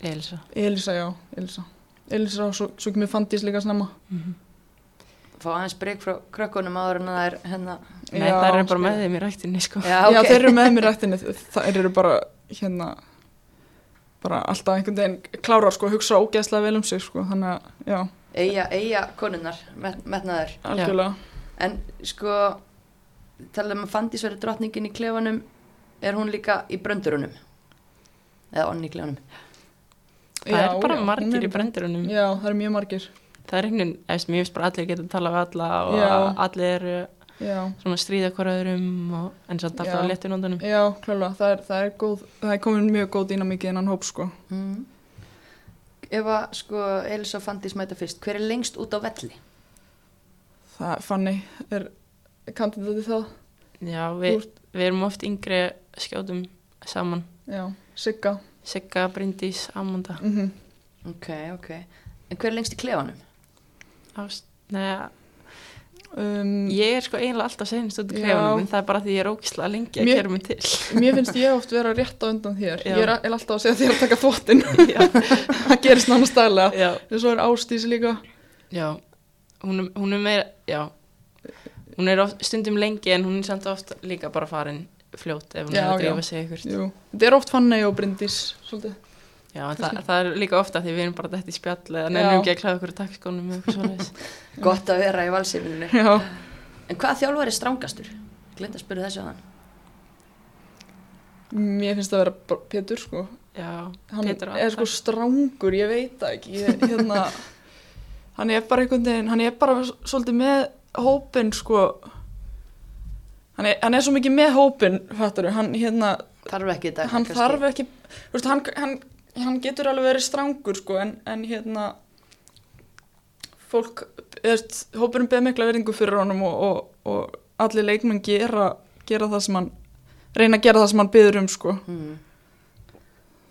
C: Elsa.
B: Elisa, já, Elisa Elisa og svo, svo kemur Fandís líka snemma
A: Fá aðeins breyk frá krökkunum áður en það er hérna
C: Nei,
B: Já,
C: það er bara með þeim í ræktinni, sko.
A: Já,
B: já,
A: ok
B: þeir eru með mér *laughs* rættinni það eru bara hérna bara alltaf einhvern veginn klárar sko, hugsa ógeðslega vel um sig sko, þannig að, já,
A: Eyja, eyja konunnar, met, metnaður
B: algjörlega
A: En sko, tala um að Fandís verið drottningin í klefanum Er hún líka í bröndurunum? Eða onni í klefanum?
C: Það
B: Já,
C: er bara
B: já,
C: margir
B: er
C: í brendurunum.
B: Já, það eru mjög margir
C: Það er einhvern veginn, mér finnst bara allir geta að tala við alla og
B: Já.
C: allir eru
B: Já,
C: svona stríða hver öðrum og, en samt alltaf
B: Já.
C: að leta nótunum
B: já, klálega, það er, það er góð, það er komin mjög góð dýnamík í innan hóp, sko.
A: Mm. Ef að sko Elisa og Fandís mæta fyrst, hver er lengst út á velli?
B: Það, Fanny, er kandidatið það?
C: Já, við, við erum oft yngri skjótum saman
B: Já, Sigga.
C: Sigga, Bryndís, Amanda
B: Mm
A: Ok, ok. En hver er lengst í klefanum?
C: Ást, neða,
B: um,
C: ég er sko eiginlega alltaf senast út í
B: Já.
C: klefanum en það er bara því ég er ógislega lengi að
B: Mér-
C: gera mig til
B: Mér finnst ég oft vera rétt á undan þér.
C: Já.
B: Ég er, alltaf að segja þér að taka þvottin. *laughs* *laughs* Það gerist náttúrulega stæðlega.
C: já,
B: Og svo er Ástís líka.
C: já hún, er- hún er meira, já hún er oft, stundum lengi en hún er samt oft líka bara farin fljótt ef hún
B: Já,
C: er að drífa sig eitthvað
B: Jú. Þetta er oft Fanny og Bryndís, svolítið.
C: Já, en það, það er líka ofta því við erum bara dætt í spjall eða nefnum ekki að klæða okkur í takkskónum eða eitthvað svoleiðis. *laughs*
A: Gott að vera í valsefninu. En hvað þjálfar er strángastur? Glinda að spyrja þessu á hann.
B: Mér finnst það að vera Pétur, sko.
C: Já,
B: Hann
C: Pétur
B: er sko strángur, ég veit það ekki. Ég, hérna, *laughs* hann er bara einhvern veginn, hann er bara svolítið með hópin, sko. Hann er, hann er svo mikið með hópin, fattur hann, hérna,
A: Þarf ekki þetta
B: hann þarf ekki, veist, hann, hann, hann getur alveg verið strángur, sko, en, en hérna, fólk, veist, hópurinn beð mikla verðingu fyrir honum og, og, og allir leikmenn gera, gera það sem hann, reyna að gera það sem hann byður um, sko.
A: Mm.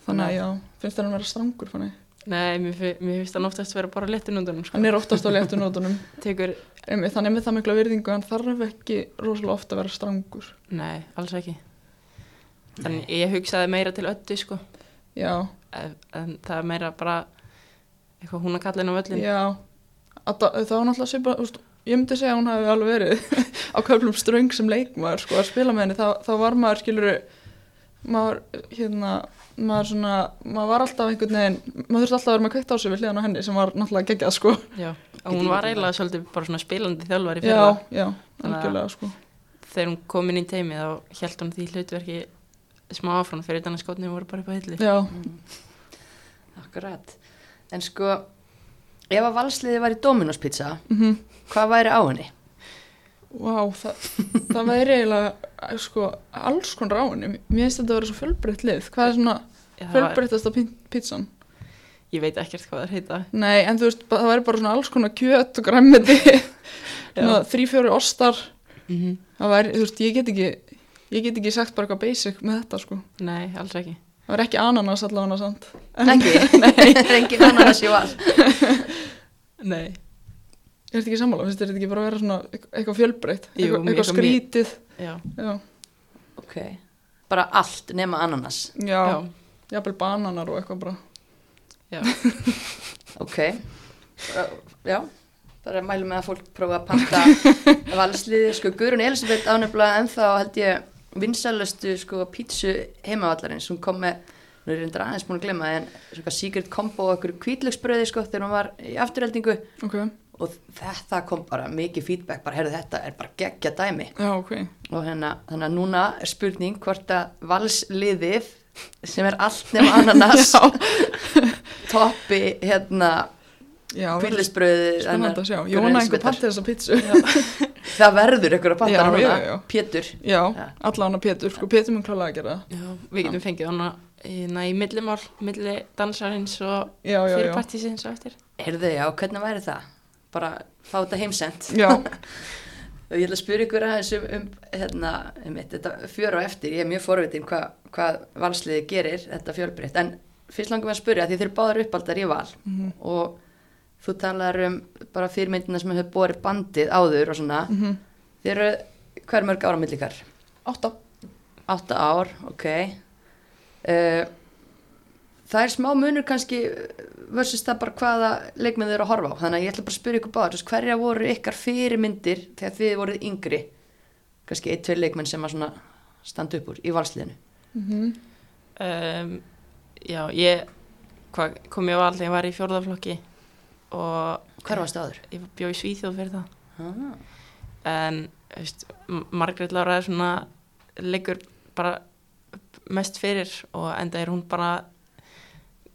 B: Þannig að já, finnst það hann vera strangur fannig.
C: Nei, mér, mér finnst hann oftast vera bara lettunundunum, sko.
B: Hann er oftast á léttu nótunum. *laughs*
C: Tekur,
B: Þannig með það mikla virðingu, hann þarf ekki rosalega ofta að vera strangur.
C: nei, alls ekki. Þannig ég hugsaði meira til öllu, sko.
B: Já,
C: En, en það er meira bara eitthvað hún að kalla inn á völlin.
B: já. Að, það var náttúrulega svipa, úst, ég myndi segja að hún hafi alveg verið *laughs* á köflum ströng sem leikmaður, sko, að spila með henni. Þá, þá var maður, skiluru, maður, hérna, maður svona, maður var alltaf einhvern veginn, maður þurfti alltaf að vera með kveikt á sig við hliðan á henni sem var náttúrulega geggjað, sko.
C: Já, og hún var eiginlega svolítið bara svona spilandi þjálfari
B: Já,
C: fyrir það.
B: já,
C: að-
B: algjörlega, sko.
C: Þegar hún kom inn í teimi þá held hún því hlutverki smá áfram fyrir þannig að skotnið voru bara upp á hilli.
B: Já,
A: Akkurat. En sko, ef að valsliði var í Dominos pizza,
B: mhm.
A: hvað væri á henni?
B: Vá, það, það væri eiginlega sko, alls konar á henni. Mér finnst þetta að vera svo fjölbreytt lið. Hvað er svona fjölbreyttasta pí- pizzan?
C: Ég veit ekkert hvað það heita.
B: Nei, en þú veist, það væri bara svona alls konar kjöt og græmmiti, *laughs* þrý, fjóri ostar.
C: Mm -hmm.
B: Það væri, þú veist, ég get ekki, ég get ekki sagt bara eitthvað basic með þetta, sko.
C: Nei, alls ekki.
B: Það væri ekki ananas allavega samt.
A: Ekki? *laughs* Nei. Það *laughs* er engin ananas í val. *laughs*
C: Nei.
B: Er þetta ekki sammála? Þetta ekki bara að vera svona eitthvað- fjölbreytt? Eitthvað, eitthvað skrítið?
C: Já.
B: Já,
A: Ok. Bara allt nema ananas.
B: já,
C: Já.
B: jafnvel bananar og eitthvað bara.
C: Já.
A: Ok. Bara, já. Bara mælum með að fólk prófa að panta valsliði. Sko, Guðrún Elisabeth ánefnilega ennþá held ég vinsælustu sko pítsu heimavallarins. Hún kom með, nú er ég reyndar aðeins búin að glemma, en svona secret combo okkur kvítlöksbröði sko þegar hún var í afturheldingu.
B: Ok,
A: Og þetta kom bara mikið feedback, bara heyrðu þetta er bara geggja dæmi.
B: já, ok.
A: Og hérna, þannig að núna er spurning hvort að valsliðið sem er allt nema ananas *laughs* toppi hérna Kvílisbröði
B: spennandi að sjá. Ég vona einhver pantið þessa pítsu. *laughs*
A: það verður ykkur að
B: já, já.
A: Pétur
B: Já, allan að Pétur, sko Pétur mun klálega að gera það.
C: Já, við getum fengið hana hérna, í millimál, milli dansarins og fyrirpartísins og eftir.
A: heyrðu já, hvernig væri það? bara fá þetta heimsend
B: Já, *laughs*
A: og ég ætla að spyrja ykkur aðeins um, um hérna, um þetta fjör á eftir ég er mjög forvitin hva, hvað valsliði gerir þetta fjölbreytt, en fyrst langum við að spyrja því þeir eru báðar uppaldar í val
B: Mhm.
A: og þú talar um bara fyrirmyndina sem hefur borið bandið áður og svona,
B: mhm.
A: þeir eru hver mörg ára millikar?
B: átta.
A: Átta ár, ok. Uh, Það er smá munur kannski versus það bara hvaða leikmið þau eru að horfa á. Þannig að ég ætla bara að spyrja ykkur báður hverja voru ykkar fyrirmyndir þegar þið voruð yngri? Kannski eitt, tveir leikmenn sem að svona standa upp úr í valsliðinu.
B: Mm
C: Um, já, ég hva, kom ég á all þegar ég var í fjórðaflokki og
A: Hver varstu áður?
C: ég bjó í Svíþjóð fyrir það.
A: Ah,
C: En, Margrét Lára er svona, leikur bara mest fyrir og enda er hún bara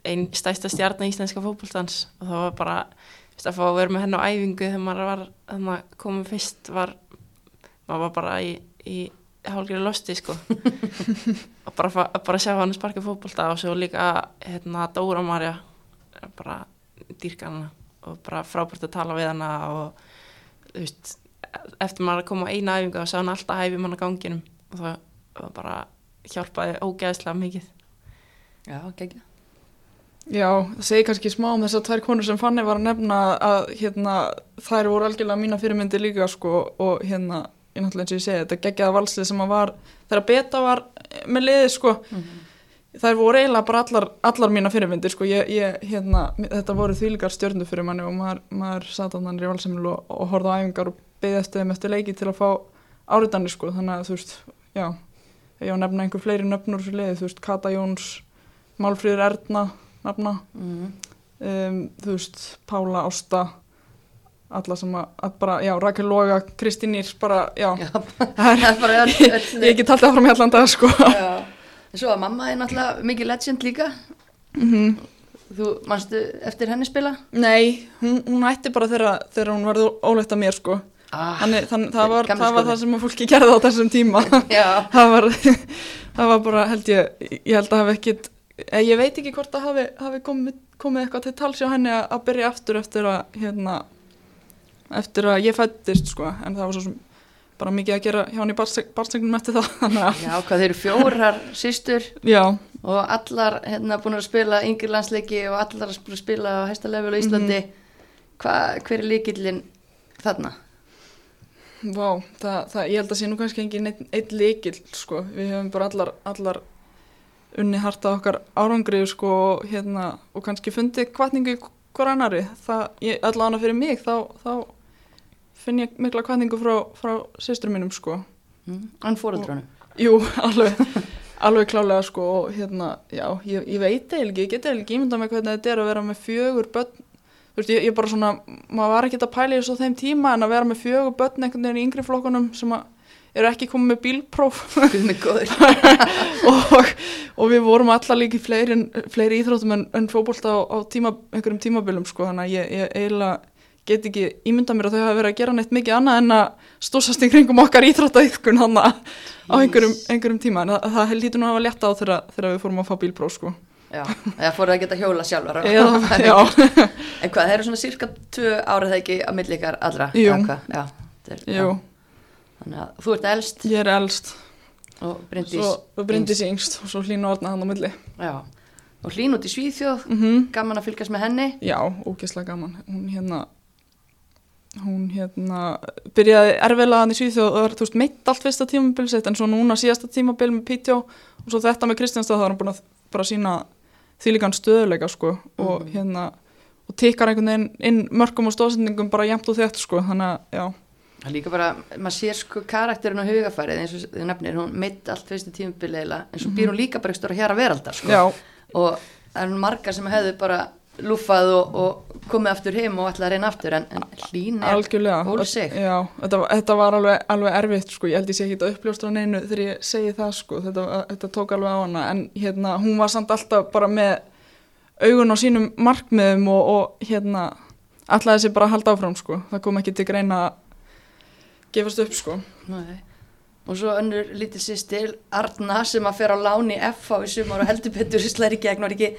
C: einn stæsta stjarnar íslenska fótboltans og það var bara, veist, að fá að vera með henni á æfingu þegar maður var, þannig að komum fyrst var maður var bara í, í hálfgerði losti sko *laughs* og bara, fa- bara sjá hann sparka fótbolta og svo líka hérna Dóra Marja bara dýrka hana og bara frábært að tala við hana og þú veist eftir maður að koma á eina æfingu og sá hann alltaf hæfi mann á ganginum og það var bara hjálpaði ógeðslega mikið.
A: Já, geggja.
B: Já, það segir kannski smá um þessar tvær konur sem Fanny var að nefna að hérna, þær voru algjörlega mína fyrirmyndi líka sko og hérna, ég náttúrulega eins og ég segi, þetta geggjaða valslið sem að var, þegar beta var með liði sko, þær voru eiginlega bara allar, allar mína fyrirmyndir sko, ég, ég hérna, þetta voru þvílíkar stjörnu fyrir manni og maður, maður satt á þannig í valsemilu og, og horfði á æfingar og beði eftir þeim eftir leiki til að fá áriðanir sko, þannig að þú veist, já, ég að nefna einhver fleiri nöfnur fyrir liði, þú veist, Kata Jóns, Málfríður Erna, nafna,
A: Mm.
B: um, þú veist, Pála Ásta alla sem að, bara, já, Rakel Loga, Kristín Írs, bara, já,
A: Já,
B: það *laughs* er,
A: það er bara öll *laughs*
B: ég get alltaf áfram í allan dag, sko.
A: Já. En svo að mamma er náttúrulega mikið legend líka.
B: Mm
A: Þú, manstu eftir henni spila?
B: Nei, hún, hún hætti bara þegar, þegar hún varði ólegt að mér, sko.
A: Ah,
B: Þannig, þann, það, var, það var það sem fólki gerði á þessum tíma. *laughs* það, var, *laughs* það var bara, held ég, ég held að hafi ekkit, eh, ég veit ekki hvort að hafi, hafi komið, komið eitthvað til tals hjá henni að byrja aftur eftir að, hérna, eftir að ég fættist, sko, en það var svo sem bara mikið að gera hjá henni í barnstegnum eftir það, *laughs* að,
A: Já, hvað þeir eru fjórar systur?
B: Já,
A: og allar hérna búin að spila yngri landsleiki og allar að spila- á hæsta level á Íslandi. Hva, hver er líkillin þarna?
B: vá, það, það, ég held að sé nú kannski engin einn, einn líkil, sko, við höfum bara allar, allar unni harta okkar árangri, sko, og hérna, og kannski fundið kvartningu í hver annari, það, ég, allavega fyrir mig, þá, þá finn ég mikla kvartningu frá, frá systur mínum, sko,
A: Mm. En fóreldrunum?
B: jú, *laughs* alveg, alveg klálega, sko, og hérna, já, ég, ég veit eiginlega, ekki, ég get eiginlega ekki ímyndað með hvernig þetta er að vera með fjögur börn, þú veist, ég, ég bara svona, maður var ekki að pæla í þessu á þeim tíma, en að vera með fjögur börn einhvern veginn í yngri flokkunum sem að eru ekki komið með bílpróf
A: mig *laughs*
B: og, og við vorum allar líka í fleiri, en- fleiri íþróttum en, en fótbolta á, á tíma, einhverjum tímabilum sko, þannig að ég, ég eiginlega get ekki ímynda mér að þau hafa verið að gera neitt mikið annað en að stósast í kringum okkar íþróttaiðkun hann á einhverjum, einhverjum tíma en það, það lítur nú að hafa létta á þegar, við fórum að fá bílpróf sko.
A: Já, eða fóruð að geta hjóla sjálfar.
B: Eða, já, *laughs*
A: En hvað, þeir eru svona cirka tvö árið það ekki að milli ykkar allra?
B: Jú.
A: Já, er,
B: jú,
A: Já. Þannig að þú ert elst
B: ég er elst
A: og
B: brindis yngst og svo hlínu orðna hann á milli
A: Já. Og hlín út í Svíþjóð,
B: mm
A: gaman að fylgjast með henni.
B: Já, ógeðslega gaman. Hún hérna, hún hérna, byrjaði erfiðlega hann í Svíþjóð og var, þú veist, meitt allt fyrsta tímabil sitt en svo núna síðasta tímabil með Pítjó og svo þetta með Kristjánstað þá er hann búin að bara sína þýlikan stöðuleika, sko, og
A: Mhm.
B: hérna, og tikkar einhvern veginn inn mörgum og stóðsendingum bara jæmt og þétt, sko, þannig að, já,
A: Það líka bara, maður sér sko karakterin og hugafærið eins og þið nefnir, hún meitt allt fyrstu tímubili eiginlega, en svo býr hún líka bara ekki stóra hér að veraldar sko.
B: Mhm. já,
A: og það er margar sem hefðu bara lúfað og, og komið aftur heim og ætlaði að reyna aftur en, en hlín er
B: algjörlega.
A: ól sig.
B: Já, þetta, þetta var alveg, alveg erfitt, sko, ég held ég sé ekki að uppljóstra neinu þegar ég segi það, sko, þetta, þetta tók alveg á hana, en hérna, hún var samt alltaf bara með augun á sínum markmiðum og, og hérna, allaði sér bara að halda áfram, sko, það kom ekki til greina að gefast upp, sko.
A: Nei. og svo önnur lítil sýstir Arna sem að fer á láni FH í sumar og heldur betur slæri gegn var ekki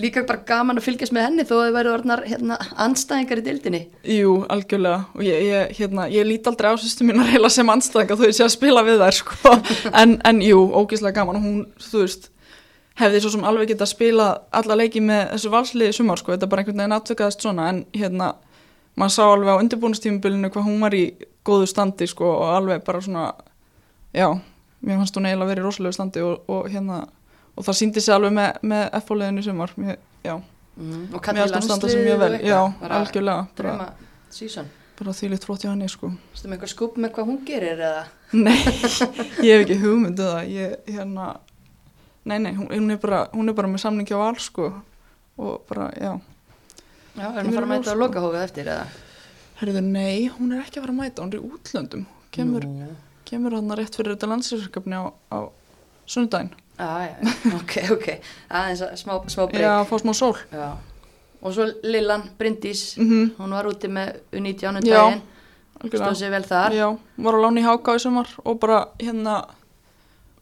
A: líka bara gaman að fylgjast með henni þó að þau væri orðnar hérna, anstæðingar í dildinni
B: Jú, algjörlega, og ég, ég, hérna, ég lít aldrei á sýstu mínar heila sem anstæðinga þó ég sé að spila við þær, sko, *laughs* en, en jú, ógeðslega gaman. Og hún, þú veist, hefði svo sem alveg geta spila alla leiki með þessu valsliði sumar, sko, þetta er bara einhvern veginn aðtökaðist svona, en hérna, maður sá alveg á undirbúinustímubilinu hvað hún var í góðu standi, sko, og alveg bara svona, já, mér fannst hún eiginlega verið og, það síndi sig alveg með, með F-fóliðinu sumar, mér, já,
A: mm. og
B: mér
A: kallir
B: hún standa sig mjög vel, já, algjörlega, bara, bara þýlitt flott hjá henni, sko.
A: Stu með eitthvað skúp með hvað hún gerir eða? *laughs*
B: Nei, ég hef ekki hugmyndu það, ég, hérna, nei, nei, hún, hún, er bara, hún er bara með samning hjá all, sko, og bara, já,
A: Já, er hann að fara að mæta á
B: Sko.
A: lokahófið eftir eða?
B: herriðu, nei, hún er ekki að fara að mæta, hún er í útlöndum, kemur, kemur hann rétt fyrir þetta landsýrskapni á, á sunnudaginn,
A: Já, *laughs* ok, ok, aðeins að smá, smá breyk.
B: já, fá smá sól,
A: Já. Og svo Lillan, Bryndís,
B: mm
A: hún var úti með U19 um
B: Já.
A: daginn, stóð sér vel þar.
B: Já, var að lána í háká í sumar og bara hérna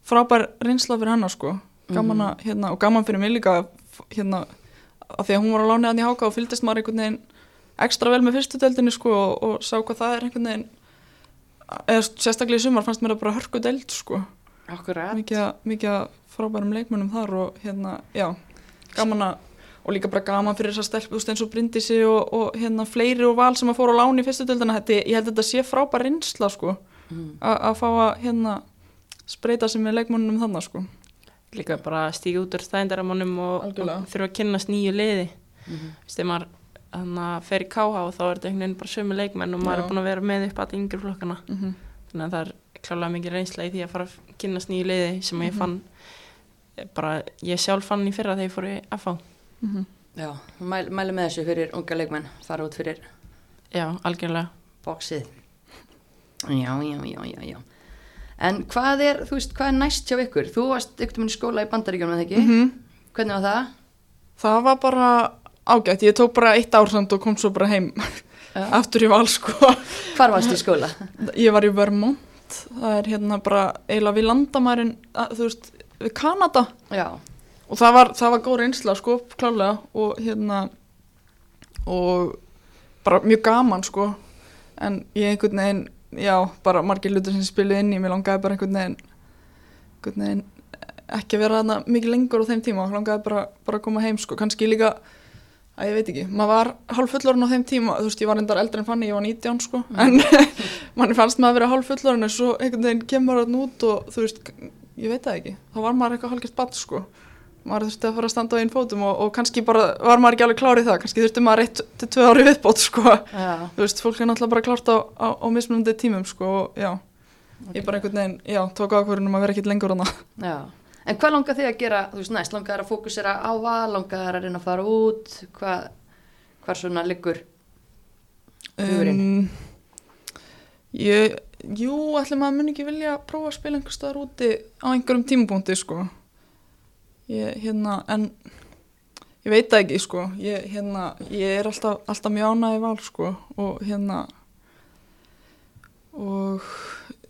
B: frábær reynsla fyrir hennar sko. Gaman
A: Mhm.
B: að, hérna, og gaman fyrir mig líka hérna, af því að hún var að lána hann í háká og fylgdist maður einhvern veginn ekstra vel með fyrstu deildinni sko og, og sá hvað það er einhvern veginn eða sérstaklega í sumar fannst mér það bara hörku deild sko.
A: Akkurat.
B: Að- mikið að frábærum leikmönnum þar og hérna, já, gaman að og líka bara gaman fyrir þess að stelpu þú veist, eins og Bryndisi og, og hérna fleiri og val sem að fóra á láni í fyrstu deildina þetta, ég held að þetta sé frábær reynsla sko
A: mm.
B: a- að fá að hérna spreita sig með leikmönnum þannig sko
C: líka bara stíga út úr stæðindaramónum og, og þurfa að kynnast nýju liði
A: Mm.
C: Veist, þegar maður þannig að fer í KH og þá er þetta einhvern veginn bara sömu leikmenn og maður
B: Já.
C: er búin að vera með upp að yngri flokkana
B: mm -hmm.
C: þannig að það er klálega mikið reynsla í því að fara að kynnast nýju liði sem ég
B: Mhm.
C: fann bara, ég sjálf fann í fyrra þegar ég fór í FH
B: mhm.
A: Já, mæl, mæli með þessu fyrir unga leikmenn fara út fyrir
C: já, algjörlega
A: bóksið Já, já, já, já, já En hvað er, þú veist, hvað er næst hjá ykkur? Þú varst ykkur í skóla í Bandaríkjónum, eða ekki?
B: Mhm.
A: Hvernig var það?
B: það var bara ágætt, ég tók bara eitt ár samt og kom svo bara heim
A: Já. *laughs*
B: aftur í val sko
A: Hvar varst í skóla?
B: ég var í Vermont það er hérna bara eiginlega við landamærin að, þú veist, við Kanada.
A: Já,
B: og það var, það var góð reynsla sko, klálega og hérna og bara mjög gaman sko. En ég einhvern veginn, já, bara margir hlutur sem spiluð inn í, mér langaði bara einhvern veginn einhvern veginn ekki að vera þarna mikið lengur á þeim tíma. Langaði bara, bara að koma heim sko, kannski líka að ég veit ekki, maður var hálf fullorinn á þeim tíma, þú veist, ég var endar eldri en fann ég var 19 sko, en *laughs* manni fannst maður að vera hálf fullorinn en svo einhvern veginn kemur það út og þú veist, ég veit það ekki þá var maður eitthvað hálfgert badd sko maður þurfti að fara að standa á einn fótum og, og kannski bara var maður ekki alveg klárið það, kannski þurfti maður eitt til tvö ári viðbót sko,
A: já,
B: þú veist, fólk er náttúrulega bara klárt á, á, á mismunandi tímum sko og já, ég bara einhvern veginn, já, tók ákvörðunum að vera ekkit lengur hana.
A: já En hvað langar þið að gera, þú veist, næst? Langar þið að fókusera á val, langar þið að reyna að fara út? Hvað, hvað svona liggur? Hugurinn.
B: Um, ég, jú, ætli maður mun ekki vilja prófa að spila einhver staðar úti á einhverjum tímapunkti sko. Ég, hérna, en ég veit það ekki sko. Ég, hérna, ég er alltaf, alltaf mjög ánægð í val sko. Og hérna og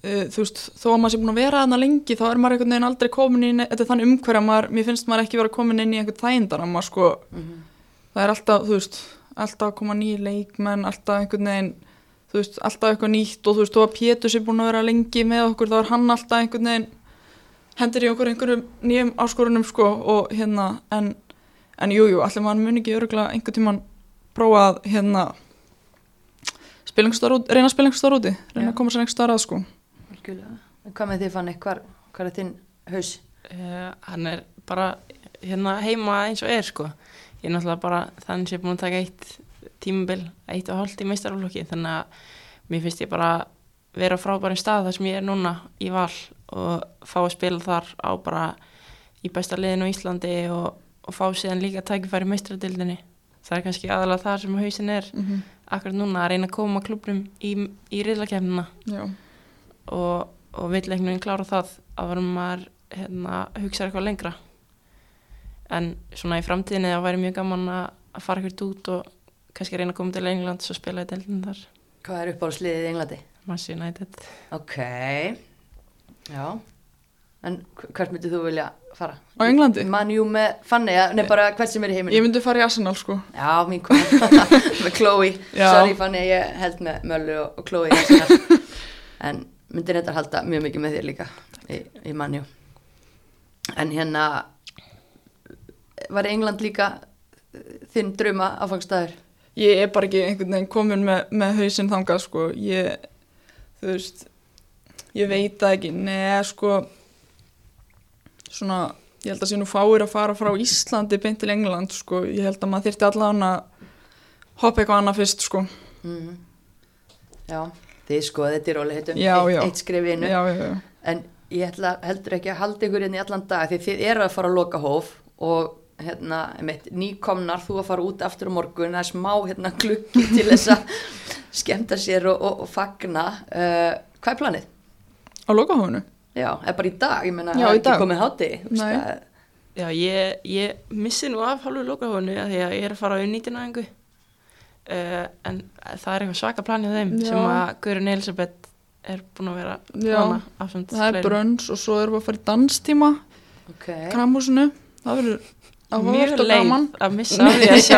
B: e, þú veist, þó að maður sé búin að vera þarna lengi þá er maður einhvern veginn aldrei komin inn þetta er þannig umhverja, maður, mér finnst maður ekki vera komin inn í einhvern þægindarama sko.
A: Mm
B: það er alltaf, þú veist, alltaf að koma nýjir leikmenn, alltaf einhvern veginn þú veist, alltaf eitthvað nýtt og þú veist, þó að Pétur sé búin að vera lengi með okkur þá er hann alltaf einhvern veginn hendur í okkur einhverjum nýjum áskorunum sko og hérna en, en jú, jú, allir maður mun ekki öruglega einhvern tíman prófa að hérna stór út, reyna að stór úti reyna
A: Já.
B: að koma sér einhver stór að sko
A: hvað með þið fanni, hvar, hvar er þinn haus?
C: uh, hann er bara hérna heima eins og er sko ég er náttúrulega bara þannig sem ég er búin að taka eitt tímabil, eitt og hálft í meistaraflokki þannig að mér finnst ég bara vera á frábærum stað þar sem ég er núna í val og fá að spila þar á bara í besta liðinu á Íslandi og, og fá síðan líka tækifæri í meistaradildinni það er kannski aðalega það sem hausin er
B: mm -hmm.
C: akkurat núna að reyna að koma klubnum í, í riðlakefnina og, og vill einhvern veginn klára það að varum maður hérna, hugsa eitthvað lengra. En svona í framtíðinni þá væri mjög gaman að, að fara ekkert út og kannski reyna að koma til England og spila í deildin þar
A: Hvað er uppáhaldsliðið í Englandi?
C: Manchester United
A: Ok, já. En hv- hvert myndið þú vilja fara?
B: Á Englandi?
A: Manjú með Fanny, ja, nei bara hvert sem er í heiminum.
B: ég myndi fara í Arsenal sko
A: Já, mín kona, *laughs* með Chloe.
B: Já.
A: Sorry Fanny, ég held með Möllu og, og Chloe. í Arsenal. *laughs* en myndir þetta halda mjög mikið með þér líka í, í Manjú. En hérna, var England líka eh, þinn drauma áfangstæður?
B: Ég er bara ekki einhvern veginn komin með, með hausinn þangað sko ég, þú veist ég veit það ekki, neða sko svona, ég held að sé nú fáir að fara frá Íslandi beint til England sko, ég held að maður þyrfti allan að hoppa eitthvað annað fyrst sko
A: Mm. Já, þið skoðið þetta í rólihitum,
B: Já,
A: eitt,
B: já.
A: eitt skrif í einu.
B: já,
A: En ég ætla heldur ekki að halda ykkur inn í allan dag því þið eru að fara að loka hóf og hérna, einmitt, nýkomnar þú að fara út aftur á morgun, það er smá hérna, gluggi til þess að *laughs* skemmta sér og, og, og fagna. Uh, hvað er planið?
B: á lokahófinu
A: Já, er bara í dag, ég menna,
B: Já,
A: það er ekki komið hátti.
B: Nei.
C: Já, ég, ég missi nú af hálfu lokahónu því að ég er að fara á unnýtinaðingu uh, en það er eitthvað svaka planið þeim
B: Já.
C: sem að Guðrun Elisabeth er búin að vera
B: Já,
C: plana
B: það er brönns og svo erum við að fara í danstíma
A: Ok.
B: kramhúsinu, það verður
C: mjög leið
B: gaman?
C: að missa af því að sjá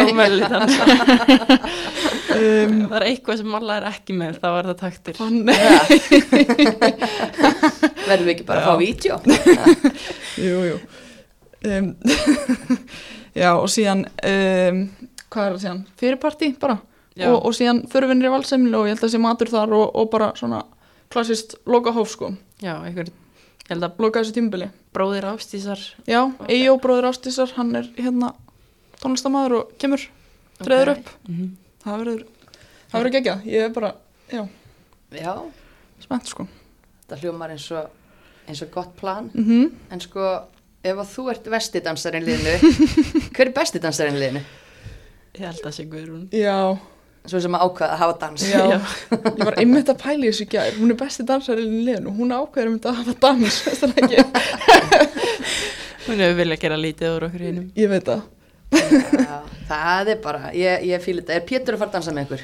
C: dansa *laughs*
B: um,
C: það er eitthvað sem Malla er ekki með þá er það
B: þannig, *laughs*
A: Verðum við ekki bara að fá vídeo? *laughs*
B: jú, jú. Um, já og síðan um, hvað er það síðan, fyrirparti bara?
C: Já.
B: og, og síðan föruvinnir í valsemli og ég held að sé matur þar og, og bara svona klassist loka hóf sko,
C: já, einhver, ég held að
B: loka þessu tímubili
C: bróðir Ástísar
B: já, Eyjó bróður Ástísar, hann er hérna tónlistamæður og kemur treður upp,
C: mm
B: það verður það verður geggjað, ég er bara, já,
A: Já,
B: spennt sko.
A: Það hljómar eins og, eins og gott plan.
B: mm
A: En sko, ef að þú ert vestidansarinn liðinu, *laughs* hver er bestidansarinn liðinu?
C: ég held að sé Guðrún.
B: Já,
A: Svo sem að ákvaða að hafa dans.
B: Já, ég var einmitt að pæla í þessu gær, hún er besti dansarinn í liðinu, hún ákveður einmitt að hafa dans, *laughs*
C: hún hefur viljað gera lítið úr okkur hinnum
B: Ég veit það.
A: Já, það er bara, ég, ég fýl þetta. Er Pétur að fara að dansa með ykkur?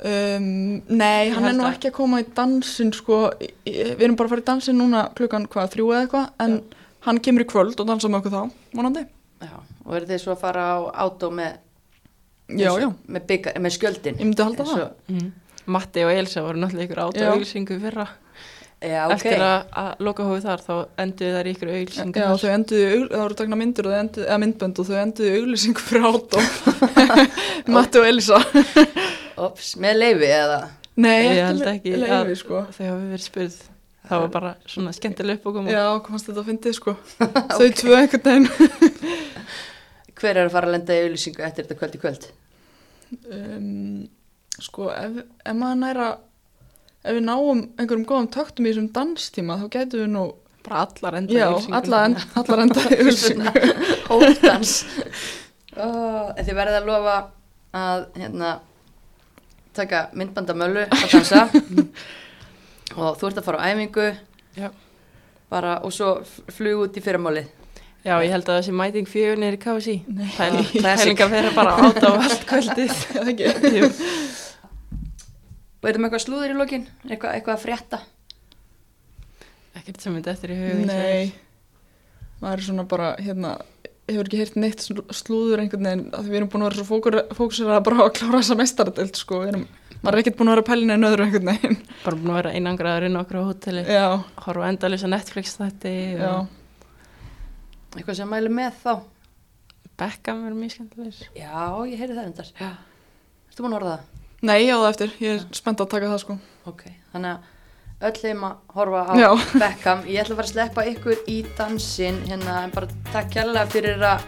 B: Um, nei, hann er nú ekki að koma í dansin, sko, við erum bara að fara í dansin núna klukkan hvað, þrjú eða eitthvað, en hann kemur í kvöld og dansa með okkur þá, vonandi.
A: Já. Og eru þið svo að fara á átó með,
B: Já, já,
A: með, bygga, með skjöldin?
B: ég myndi halda
A: Eins
B: það.
A: og-
C: mm. Matti og Elsa voru náttúrulega ykkur át
B: Já.
C: og auglýsingu í fyrra
A: Já, ok.
C: eftir að, að loka hófið þar þá enduðu þær í ykkur auglýsingu
B: Já, þau enduðu, augl- það voru takna myndir og þau enduðu, eða myndbönd og þau enduðu auglýsingu fyrir átó, *laughs* Matti og Elisa.
A: Ops, með leifi eða?
B: Nei,
C: ég held ekki
B: leifi,
C: að
B: sko.
C: þau hafi verið spurð það var bara svona skemmtileg uppbókum
B: Já, komast þetta að fyndið, sko. *laughs* Þau tvö einhvern veginn.
A: Hver er að fara að lenda í auðlýsingu eftir þetta kvöld í kvöld?
B: Um, sko ef, ef maður næra ef við náum einhverjum góðum töktum í þessum danstíma þá gætum við nú
C: bara allar enda
B: já,
C: auglýsinguna.
B: alla, en, allar enda *laughs*
A: Hópdans. oh, en þið verðið að lofa að hérna, taka myndbandamölu að dansa *laughs* og þú ert að fara á æfingu
C: Já.
A: bara, og svo flug út í fyrramálið.
C: Já, ég held að sé mæting fjögur niður í KSI
B: Nei.
C: Pæling-
A: Classic.
C: pæling að vera bara át á allt kvöldið. *laughs* *laughs*
A: Er með eitthvað slúður í lokin? Eitthvað, eitthvað að frétta?
C: ekkert sem myndi eftir í hugin
B: nei. Maður er svona bara hérna hefur ekki heyrt neitt slú- slúður einhvern veginn því við erum búin að vera svo að bara að klára þessa mestaradelt sko. Erum, maður er ekkert búin að vera pælina en öðru einhvern veginn.
C: Bara búin að vera einangraður inn okkur á hóteli.
B: Já,
C: horfa endalisa Netflix
B: já,
C: og
A: Eitthvað sem mælu með þá?
C: Beckham er mjög skemmtilegir
A: Já, ég heyri það endar. Já. Ertu búin að orða það?
B: nei, já það eftir ég er spennt að taka það sko
A: Ok, þannig að öll þeim að horfa á
B: Já.
A: Beckham ég ætla að fara að sleppa ykkur í dansin hérna, en bara takk kærlega fyrir að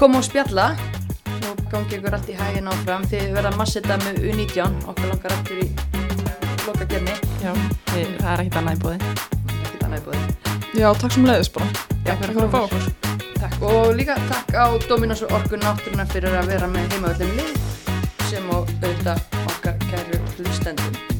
A: koma og spjalla og gangi ykkur allt í hægin áfram þið verða að massa þetta með U19 okkur langar aftur í loka gerni
C: já, það er ekkert annað í bóði
A: ekkert annað í búið
B: já, takk sem leiðis bara.
A: Já,
B: fyrir að fá okkur.
A: Takk. Og líka takk á Dominos og Orku náttúruna fyrir að vera með heimavöldum lið sem og auðvitað okkar kæru hlustendum